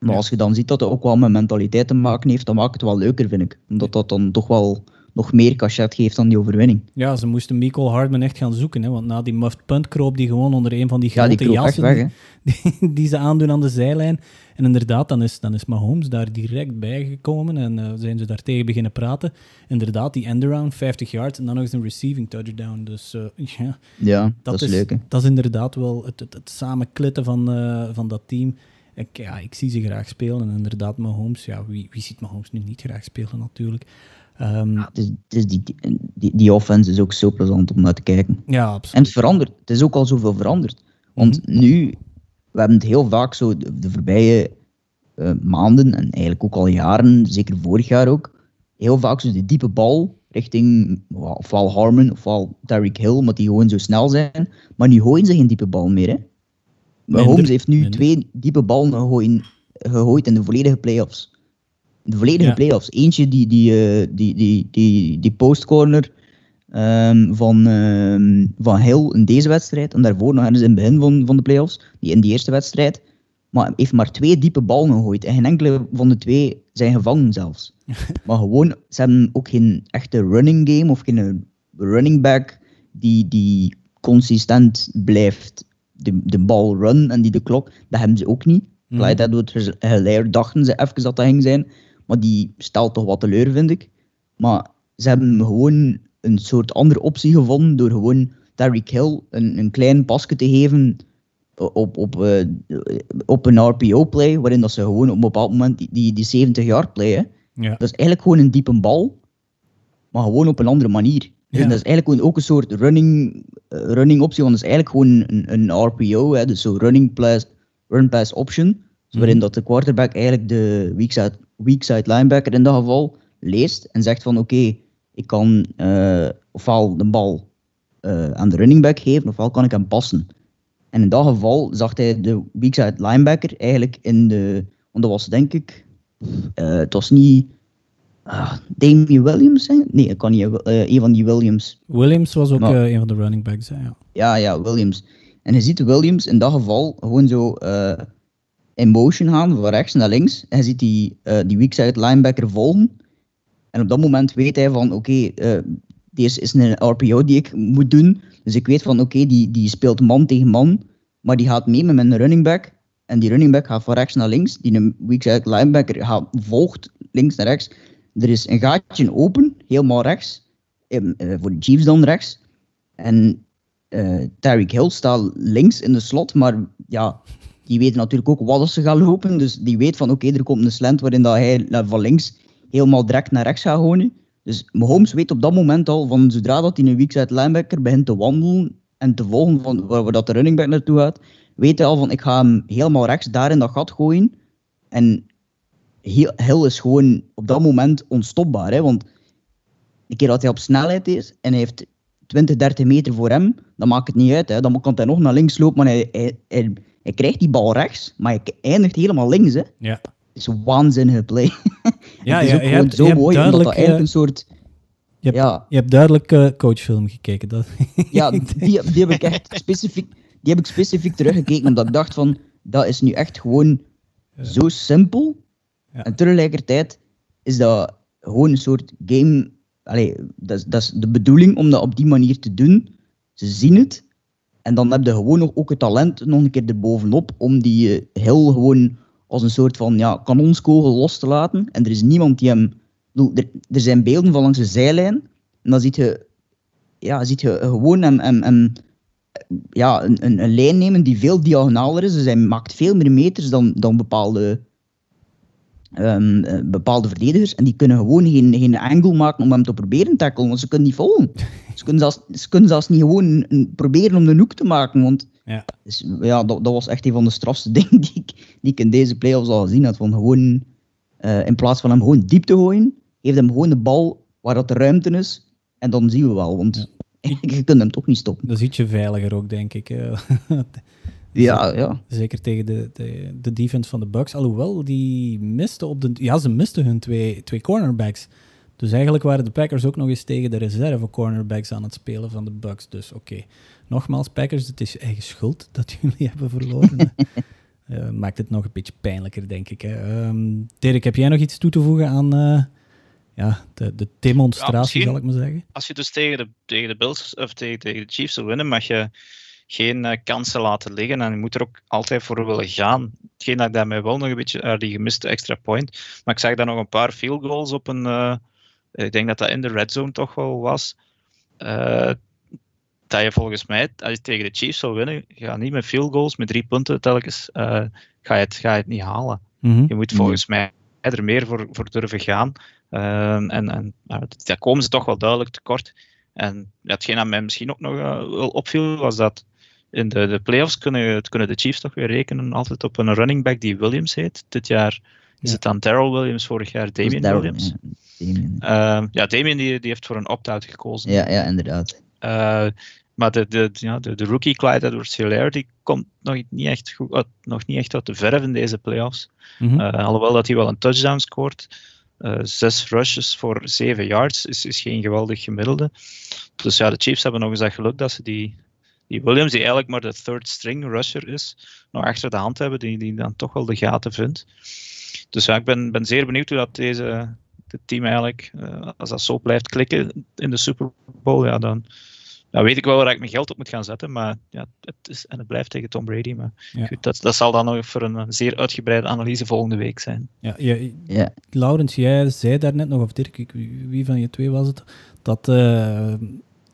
Maar als je dan ziet dat het ook wel met mentaliteit te maken heeft, dan maakt het wel leuker, vind ik. Omdat dat dan toch wel nog meer cachet geeft dan die overwinning. Ja, ze moesten Michael Hardman echt gaan zoeken. Hè, want na die muffed punt kroop die gewoon onder een van die grote ja, jassen weg, die, die, ze aandoen aan de zijlijn. En inderdaad, dan is, dan is Mahomes daar direct bij gekomen en uh, zijn ze daar tegen beginnen praten. Inderdaad, die end-around, 50 yards en dan nog eens een receiving touchdown. Dus uh, ja, ja, dat, is leuk. Dat is inderdaad wel het, het, het samenklitten van, uh, van dat team. Ik, ja, ik zie ze graag spelen. En inderdaad, Mahomes, ja, wie, wie ziet Mahomes nu niet graag spelen natuurlijk. Um, ja, is die, die, die offense is ook zo plezant om naar te kijken. Ja, absoluut. En het verandert. Het is ook al zoveel veranderd. Want mhm. nu, we hebben het heel vaak zo de, de voorbije uh, maanden en eigenlijk ook al jaren, zeker vorig jaar ook, heel vaak zo de diepe bal richting ofwel Harmon ofwel Tyreek Hill, omdat die gewoon zo snel zijn. Maar nu gooien ze geen diepe bal meer. Hè? Mahomes heeft nu twee diepe ballen gegooid, gegooid in de volledige playoffs. De volledige playoffs. Eentje die, die, uh, die, die, die, die postcorner um, van, um, van Hill in deze wedstrijd. En daarvoor nog eens in het begin van, van de playoffs. Die in die eerste wedstrijd. Maar heeft maar twee diepe ballen gegooid. En geen enkele van de twee zijn gevangen zelfs. maar gewoon, ze hebben ook geen echte running game of geen running back die, die consistent blijft de, de bal run en die de klok, dat hebben ze ook niet. Mm. Clyde Edwards dachten ze even dat dat ging zijn, maar die stelt toch wat teleur, vind ik. Maar ze hebben gewoon een soort andere optie gevonden door gewoon Tyreek Hill een, een klein pasje te geven op, op, uh, op een RPO-play, waarin dat ze gewoon op een bepaald moment die, die, die 70 yard play, hè, Ja. dat is eigenlijk gewoon een diepe bal, maar gewoon op een andere manier. Ja. dat is eigenlijk gewoon ook een soort running, eh, running optie, want dat is eigenlijk gewoon een, een RPO, hè, dus zo running plus, run pass option, waarin dat de quarterback eigenlijk de weak side, weak side linebacker in dat geval leest en zegt van oké, ik kan eh, ofwel de bal eh, aan de running back geven, ofwel kan ik hem passen. En in dat geval zag hij de weak side linebacker eigenlijk in de, want dat was denk ik, eh, het was niet ah, Damien Williams, hè? nee, dat kan niet, een van die Williams. Williams was ook Maar- een van de running backs. Hè, ja. Ja, ja, Williams. En je ziet Williams in dat geval gewoon zo in motion gaan, van rechts naar links. Je ziet die, eh, die weak side linebacker volgen. En op dat moment weet hij van, oké, eh, deze is een RPO die ik moet doen. Dus ik weet van, oké, die, die speelt man tegen man. Maar die gaat mee met mijn running back. En die running back gaat van rechts naar links. Die een weak side linebacker gaat, volgt links naar rechts. Er is een gaatje open, helemaal rechts. Eh, eh, voor de Chiefs dan rechts. En eh Tyreek Hill staat links in de slot, maar ja, die weet natuurlijk ook wat ze gaan lopen. Dus die weet van oké, er komt een slant waarin dat hij van links helemaal direct naar rechts gaat gooien. Dus Mahomes weet op dat moment al van zodra dat hij een weak side linebacker begint te wandelen en te volgen van waar, dat de running back naartoe gaat, weet hij al van ik ga hem helemaal rechts daar in dat gat gooien. En Hill is gewoon op dat moment onstopbaar. Hè? Want een keer dat hij op snelheid is en hij heeft 20, 30 meter voor hem, dan maakt het niet uit. Hè. Dan kan hij nog naar links lopen, maar hij, hij, hij krijgt die bal rechts, maar hij eindigt helemaal links. Hè. Het Ja, is een waanzinnige play. ja het is je, ook je gewoon hebt, zo je hebt mooi, omdat dat eigenlijk eh, een soort... je hebt, Ja, je hebt duidelijk eh, coachfilm gekeken. Dat, ja die, die heb ik echt specifiek, die heb ik specifiek teruggekeken, omdat ik dacht van, dat is nu echt gewoon zo simpel. Ja. En tegelijkertijd is dat gewoon een soort game. Allee, dat, is, dat is de bedoeling om dat op die manier te doen. Ze zien het. En dan heb je gewoon nog ook het talent nog een keer erbovenop om die eh, heel gewoon als een soort van ja, kanonskogel los te laten. En er is niemand die hem... bedoel, Er, er zijn beelden van langs de zijlijn. En dan ziet je, ja, ziet je gewoon hem, hem ja, een, een, een lijn nemen die veel diagonaler is. Dus hij maakt veel meer meters dan, dan bepaalde, ehm, eh, bepaalde verdedigers. En die kunnen gewoon geen, geen angle maken om hem te proberen te tackelen, want ze kunnen niet volgen. Ze kunnen zelfs, ze kunnen zelfs niet gewoon een- proberen om de hoek te maken. Want ja. dus, ja, dat, dat was echt een van de strafste dingen die ik, die ik in deze playoffs al gezien had. Van gewoon, eh, in plaats van hem gewoon diep te gooien, geef hem gewoon de bal waar dat de ruimte is. En dan zien we wel, want je kunt hem toch niet stoppen. Dat is ietsje veiliger ook, denk ik. Ja, ja. Zeker tegen de, de, de defense van de Bucks. Alhoewel, die misten op de... Ja, ze misten hun twee, twee cornerbacks. Dus eigenlijk waren de Packers ook nog eens tegen de reserve cornerbacks aan het spelen van de Bucks. Dus oké. Nogmaals, Packers, het is eigen schuld dat jullie hebben verloren. Eh, maakt het nog een beetje pijnlijker, denk ik. Hè. Ehm, Dirk, heb jij nog iets toe te voegen aan eh, ja, de, de demonstratie, Ja, zal ik maar zeggen? Als je dus tegen de, tegen de Bills of tegen, tegen de Chiefs wil winnen, mag je geen eh, kansen laten liggen en je moet er ook altijd voor willen gaan. Hetgeen dat ik daarmee wel nog een beetje, die gemiste extra point. Maar ik zag daar nog een paar field goals op een, eh, ik denk dat dat in de red zone toch wel was. Eh, dat je volgens mij, als je tegen de Chiefs wil winnen, ga niet met field goals, met drie punten telkens, ga, je het, ga je het niet halen. Mhm. Je moet volgens mij er meer voor, voor durven gaan. Ehm, en en nou, daar komen ze toch wel duidelijk tekort. En hetgeen dat mij misschien ook nog wel opviel, was dat in de, de playoffs kunnen, kunnen de Chiefs toch weer rekenen altijd op een running back die Williams heet. Dit jaar is Ja. het dan Daryl Williams, vorig jaar Damien Darryl, Williams. Ja, Damien. Ehm, ja, Damien die, die heeft voor een opt-out gekozen. ja, ja, inderdaad. Eh, maar de, de, ja, de, de rookie Clyde Edwards-Hilaire die komt nog niet echt, goed, uit, nog niet echt uit de verf in deze playoffs. Mhm. Eh, alhoewel dat hij wel een touchdown scoort. Eh, zes rushes voor zeven yards is, is geen geweldig gemiddelde. Dus ja, de Chiefs hebben nog eens dat geluk dat ze die, die Williams, die eigenlijk maar de third string rusher is, nog achter de hand hebben, die, die dan toch wel de gaten vindt. Dus ja, ik ben, ben zeer benieuwd hoe dat deze dit team eigenlijk, eh, als dat zo blijft klikken in de Super Bowl, ja, dan ja, weet ik wel waar ik mijn geld op moet gaan zetten. Maar ja, het is, en het blijft tegen Tom Brady. Maar Ja. goed, dat, dat zal dan nog voor een, zeer uitgebreide analyse volgende week zijn. Ja, je, Ja. Laurens, jij zei daarnet nog, of Dirk, ik- wie wie van je twee was het, dat, eh,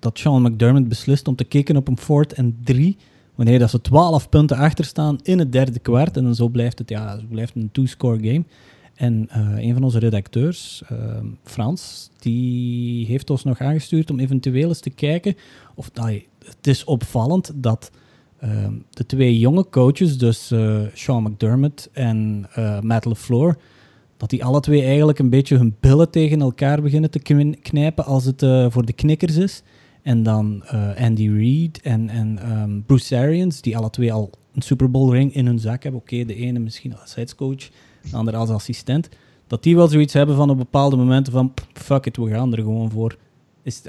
dat Sean McDermott beslist om te kicken op een fourth en drie, wanneer dat ze 12 punten achter staan in het derde kwart. En dan zo blijft het, ja, blijft een two-score game. En uh, een van onze redacteurs, uh, Frans, die heeft ons nog aangestuurd om eventueel eens te kijken of het is opvallend dat uh, de twee jonge coaches, dus uh, Sean McDermott en Matt LeFleur, dat die alle twee eigenlijk een beetje hun billen tegen elkaar beginnen te knijpen als het voor de knikkers is. En dan Andy Reid en, en um, Bruce Arians, die alle twee al een Super Bowl ring in hun zak hebben. Oké, de ene misschien als headscoach de andere als assistent, dat die wel zoiets hebben van op bepaalde momenten van fuck it, we gaan er gewoon voor. Is,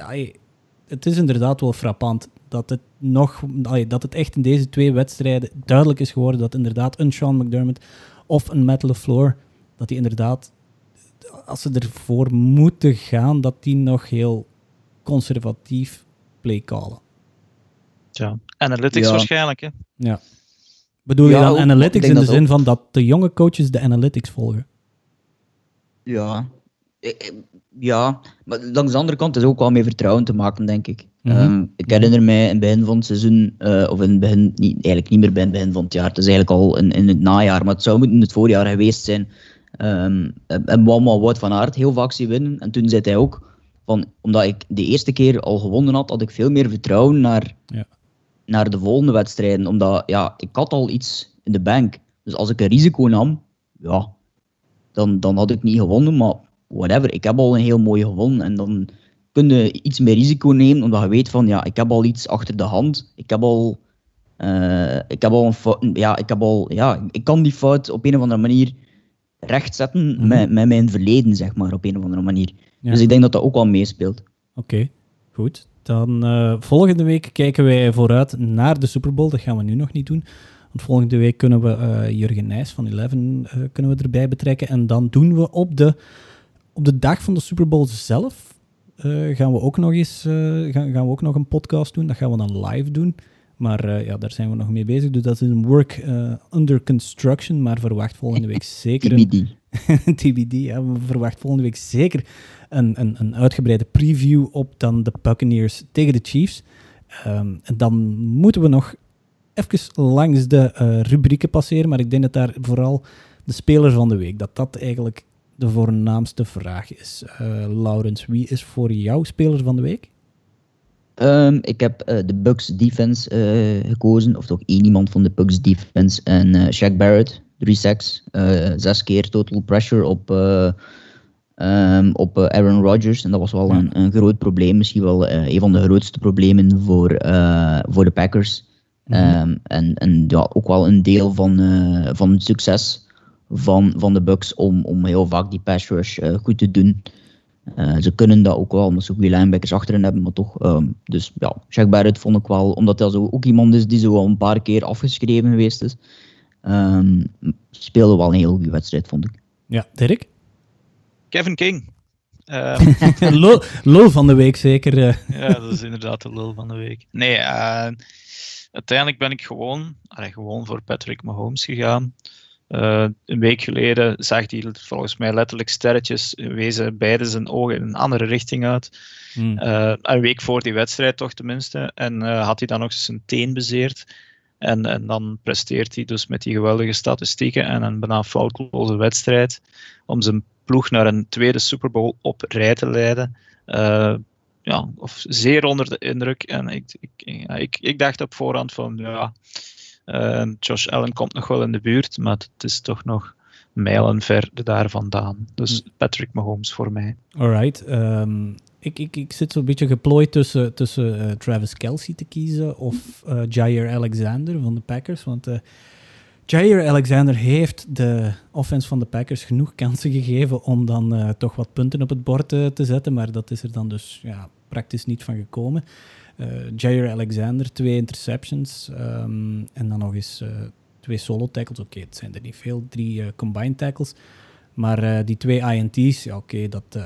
het is inderdaad wel frappant dat het, nog, dat het echt in deze twee wedstrijden duidelijk is geworden dat inderdaad een Sean McDermott of een Matt LeFleur, dat die inderdaad, als ze ervoor moeten gaan, dat die nog heel conservatief play callen. Ja, analytics waarschijnlijk, hè? Ja. Bedoel je dan analytics in de zin van dat de jonge coaches de analytics volgen? Ja, ja, maar langs de andere kant is ook wel mee vertrouwen te maken, denk ik. Ehm, ik herinner mij in het begin van het seizoen, uh, of in het begin, niet, eigenlijk niet meer bij het begin van het jaar, het is eigenlijk al in, in het najaar, maar het zou moeten in het voorjaar geweest zijn. Um, en Wama Wout van Aert heel vaak zien winnen. En toen zei hij ook, van, omdat ik de eerste keer al gewonnen had, had ik veel meer vertrouwen naar ja naar de volgende wedstrijden. Omdat ja, ik had al iets in de bank. Dus als ik een risico nam, ja, dan, dan had ik niet gewonnen. Maar whatever, ik heb al een heel mooie gewonnen. En dan kun je iets meer risico nemen, omdat je weet van ja, ik heb al iets achter de hand. Ik heb al. Uh, ik heb al een fout, ja, ik heb al, ja, ik kan die fout op een of andere manier rechtzetten mm met, met mijn verleden, zeg maar, op een of andere manier. Dus ik denk dat dat ook wel meespeelt. Oké, goed. Dan uh, volgende week kijken wij vooruit naar de Super Bowl. Dat gaan we nu nog niet doen. Want volgende week kunnen we uh, Jurgen Nijs van Eleven uh, kunnen we erbij betrekken. En dan doen we op de, op de dag van de Super Bowl zelf. gaan we ook nog eens gaan, gaan we ook nog een podcast doen. Dat gaan we dan live doen. Maar ja, daar zijn we nog mee bezig. Dus dat is een work under construction. Maar verwacht volgende week zeker. Een, TBD. We verwachten volgende week zeker een, een, een uitgebreide preview op dan de Buccaneers tegen de Chiefs. Ehm, en dan moeten we nog even langs de uh, rubrieken passeren, maar ik denk dat daar vooral de speler van de week, dat dat eigenlijk de voornaamste vraag is. Uh, Laurens, wie is voor jou speler van de week? Um, ik heb uh, de Bucks defense gekozen, of toch één iemand van de Bucks defense. En Shaq Barrett, drie sacks, zes keer total pressure op Um, op uh, Aaron Rodgers. En dat was wel een, een groot probleem. Misschien wel een van de grootste problemen voor, voor de Packers. um, en en ja, ook wel een deel van, van het succes van, van de Bucks om, om heel vaak die pass rush goed te doen. ze kunnen dat ook wel, omdat ze goede linebackers achterin hebben, maar toch. Um, dus ja, Shaq Barrett vond ik wel, omdat hij zo ook iemand is die zo al een paar keer afgeschreven geweest is. Speelde wel een heel goede wedstrijd, vond ik. Ja, Dirk? Kevin King. Uh, lul, van de week zeker. Eh. ja, dat is inderdaad de lul van de week. Nee, uh, uiteindelijk ben ik gewoon, allee, gewoon voor Patrick Mahomes gegaan. Uh, een week geleden zag hij volgens mij letterlijk sterretjes, wezen beide zijn ogen in een andere richting uit. Hmm. een week voor die wedstrijd toch tenminste. En had hij dan nog eens zijn teen bezeerd. En, en dan presteert hij dus met die geweldige statistieken en een bijna foutloze wedstrijd om zijn ploeg naar een tweede Super Bowl op rij te leiden. Uh, ja, of zeer onder de indruk. En ik, ik, ik, ik dacht op voorhand van ja, uh, Josh Allen komt nog wel in de buurt, maar het is toch nog mijlen ver daar vandaan. Dus hm. Patrick Mahomes voor mij. Alright. Um, ik, ik, ik zit zo'n beetje geplooid tussen, tussen uh, Travis Kelsey te kiezen of uh, Jair Alexander van de Packers. Want Jair Alexander heeft de offense van de Packers genoeg kansen gegeven om dan toch wat punten op het bord te zetten, maar dat is er dan dus ja, praktisch niet van gekomen. Jair Alexander, twee interceptions um, en dan nog eens twee solo tackles. Oké, het zijn er niet veel, drie combined tackles. Maar die twee INT's, ja, oké, dat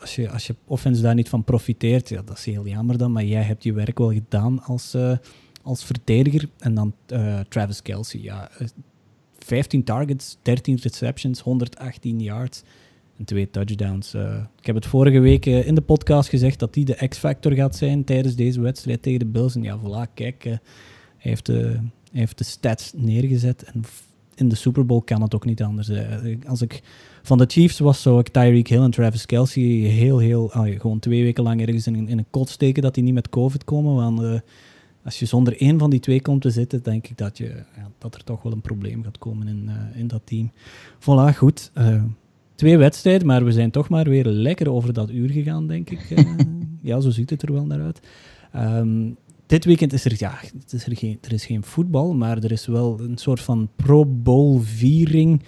als je, als je offense daar niet van profiteert, ja, dat is heel jammer dan. Maar jij hebt je werk wel gedaan als, als verdediger. En dan Travis Kelsey. Ja, 15 eh, targets, 13 receptions, 118 yards. en twee touchdowns. ik heb het vorige week in de podcast gezegd dat hij de X-factor gaat zijn tijdens deze wedstrijd tegen de Bills. En ja, voilà, kijk, hij, heeft de, hij heeft de stats neergezet. En in de Super Bowl kan het ook niet anders. Als ik van de Chiefs was, zou ik Tyreek Hill en Travis Kelsey heel, heel, gewoon twee weken lang ergens in, in een kot steken dat die niet met COVID komen. Want als je zonder één van die twee komt te zitten, denk ik dat, je, ja, dat er toch wel een probleem gaat komen in, uh, in dat team. Voilà, goed. Uh, twee wedstrijden, maar we zijn toch maar weer lekker over dat uur gegaan, denk ik. Ja, zo ziet het er wel naar uit. Um, dit weekend is er, ja, het is er, geen, er is geen voetbal, maar er is wel een soort van Pro Bowl viering.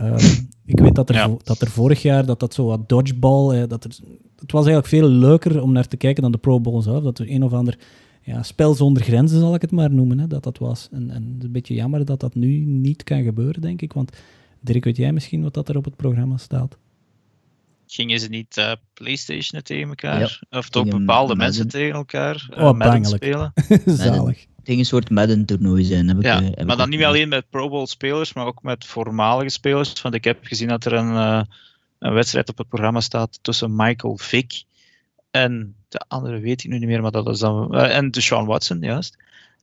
Um, ik weet dat er, ja. dat er vorig jaar dat dat zo wat dodgeball, dat er, het was eigenlijk veel leuker om naar te kijken dan de Pro Bowl zelf. Dat er een of ander ja, spel zonder grenzen, zal ik het maar noemen, hè, dat dat was. En, en het is een beetje jammer dat dat nu niet kan gebeuren, denk ik. Want Dirk, weet jij misschien wat dat er op het programma staat? Gingen ze niet uh, PlayStation tegen elkaar? Of toch bepaalde mensen tegen elkaar uh, oh, Madden spelen? Zalig. Het ging een soort Madden-toernooi zijn. Heb ja, ik, maar dan niet alleen met Pro Bowl-spelers, maar ook met voormalige spelers. Want ik heb gezien dat er een, uh, een wedstrijd op het programma staat tussen Michael Vick en de andere weet ik nu niet meer, maar dat is dan. Uh, en Sean Watson, juist.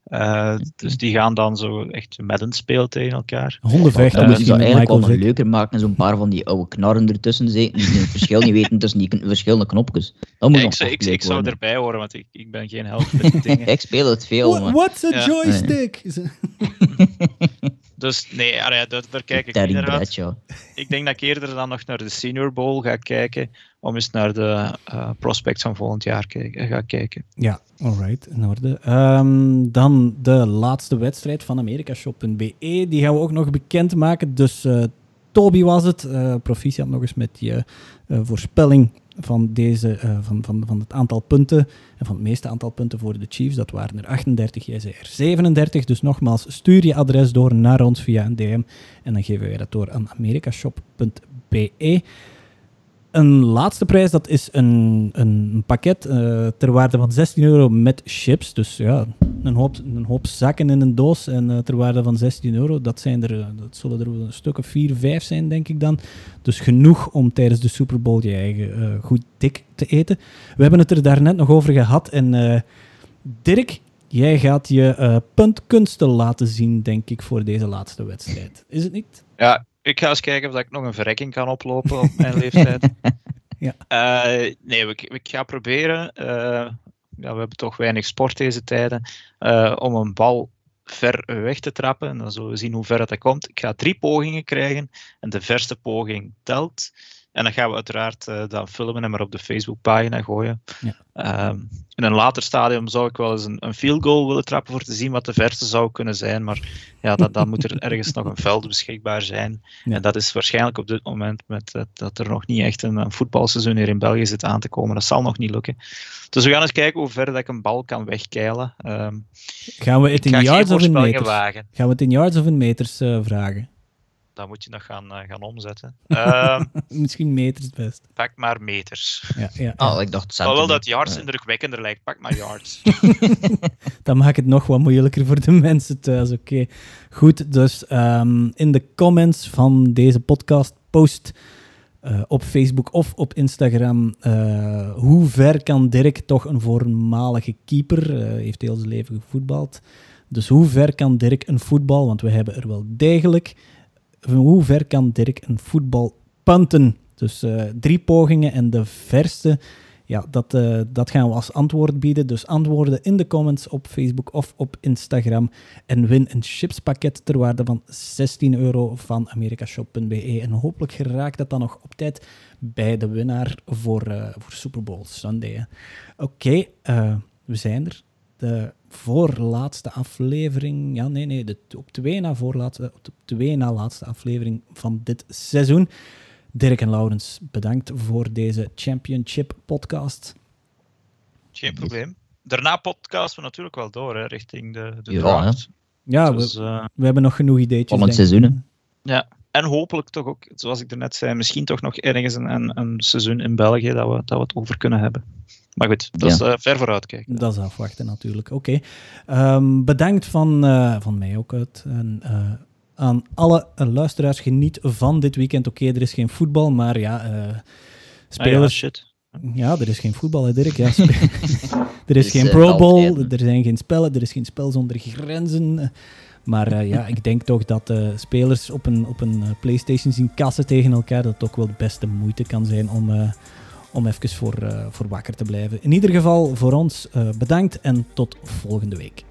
Uh, dus die gaan dan zo echt Madden spelen tegen elkaar. Hondenvechten. Dan moeten ze eigenlijk wel nog leuker maken. Zo'n paar van die oude knarren ertussen zitten. Die het verschil niet weten tussen die verschillende knopjes. Dat moet ja, ik, zou, ik, ik zou erbij horen, want ik, ik ben geen held met die dingen. ik speel het veel. What, what's a joystick? Dus nee, daar kijk ik niet naar uit. Ik denk dat ik eerder dan nog naar de Senior Bowl ga kijken, om eens naar de uh, prospects van volgend jaar kijken, ga kijken. Ja, alright, in orde. Um, dan de laatste wedstrijd van Amerikashop.be, die gaan we ook nog bekendmaken. Dus uh, Toby was het, uh, proficiat nog eens met je voorspelling van, deze, van, van, van het aantal punten en van het meeste aantal punten voor de Chiefs. Dat waren er 38, jij zei er 37. Dus nogmaals, stuur je adres door naar ons via een DM en dan geven wij dat door aan americashop.be. Een laatste prijs, dat is een, een pakket uh, ter waarde van 16 euro met chips. Dus ja, een hoop, een hoop zakken in een doos en uh, ter waarde van 16 euro. Dat, zijn er, dat zullen er een stuk of 4, 5 zijn, denk ik dan. Dus genoeg om tijdens de Super Bowl je eigen goed dik te eten. We hebben het er daarnet nog over gehad. En Dirk, jij gaat je puntkunsten laten zien, denk ik, voor deze laatste wedstrijd. Is het niet? Ja, ik ga eens kijken of ik nog een verrekking kan oplopen op mijn leeftijd. ja. Uh, nee, ik, ik, ga proberen. Uh, ja, we hebben toch weinig sport deze tijden. Uh, om een bal ver weg te trappen. En dan zullen we zien hoe ver het komt. Ik ga drie pogingen krijgen. En de verste poging telt. En dan gaan we uiteraard uh, dan filmen en maar op de Facebookpagina gooien. Ja. Um, in een later stadium zou ik wel eens een, een field goal willen trappen voor te zien wat de verste zou kunnen zijn. Maar ja, dan, dan moet er ergens nog een veld beschikbaar zijn. En dat is waarschijnlijk op dit moment met uh, dat er nog niet echt een, een, voetbalseizoen hier in België zit aan te komen. Dat zal nog niet lukken. Dus we gaan eens kijken hoe ver dat ik een bal kan wegkeilen. Um, gaan we het in yards of in meters? Wagen. Gaan we het in yards of in meters uh, vragen? Dan moet je nog gaan, uh, gaan omzetten. Uh, Misschien meters best. Pak maar meters. Ja, ja, Oh, ik dacht wel dat yards indrukwekkender lijkt. Pak maar yards. dan maakt het nog wat moeilijker voor de mensen thuis. Oké, goed. Dus um, in de comments van deze podcast post uh, op Facebook of op Instagram. Uh, hoe ver kan Dirk, toch een voormalige keeper, uh, heeft heel zijn leven gevoetbald. Dus hoe ver kan Dirk een voetbal, want we hebben er wel degelijk hoe ver kan Dirk een voetbal punten? Dus uh, drie pogingen en de verste, ja, dat, uh, dat gaan we als antwoord bieden. Dus antwoorden in de comments op Facebook of op Instagram. En win een chipspakket ter waarde van 16 euro van americashop.be. En hopelijk geraakt dat dan nog op tijd bij de winnaar voor, uh, voor Super Bowl Sunday. Oké, we zijn er. De voorlaatste aflevering. Ja, nee, nee, de, op twee na voorlaatste, op twee na laatste aflevering van dit seizoen. Dirk en Laurens, bedankt voor deze Championship podcast. Geen probleem. Daarna podcasten we natuurlijk wel door, hè, richting de, de ja, draft. Ja, dus, we, uh, we, hebben nog genoeg ideetjes. Om het seizoen, Ja, en hopelijk toch ook, zoals ik er net zei, misschien toch nog ergens een, een, een seizoen in België dat we, dat we het over kunnen hebben. Maar goed, dat is uh, ver vooruitkijken. Dat is afwachten natuurlijk. Oké. Okay. Um, bedankt van, uh, van mij ook uit. En, uh, aan alle luisteraars. Geniet van dit weekend. Oké, er is geen voetbal, maar ja, uh, spelers... Ah, ja, shit. Ja, er is geen voetbal, hè, Dirk. Ja, er is geen Pro Bowl, er zijn geen spellen, er is geen spel zonder grenzen. Maar uh, ja, ik denk toch dat uh, spelers op een, op een PlayStation zien kassen tegen elkaar, dat het ook wel de beste moeite kan zijn om, uh, om even voor, voor wakker te blijven. In ieder geval voor ons bedankt en tot volgende week.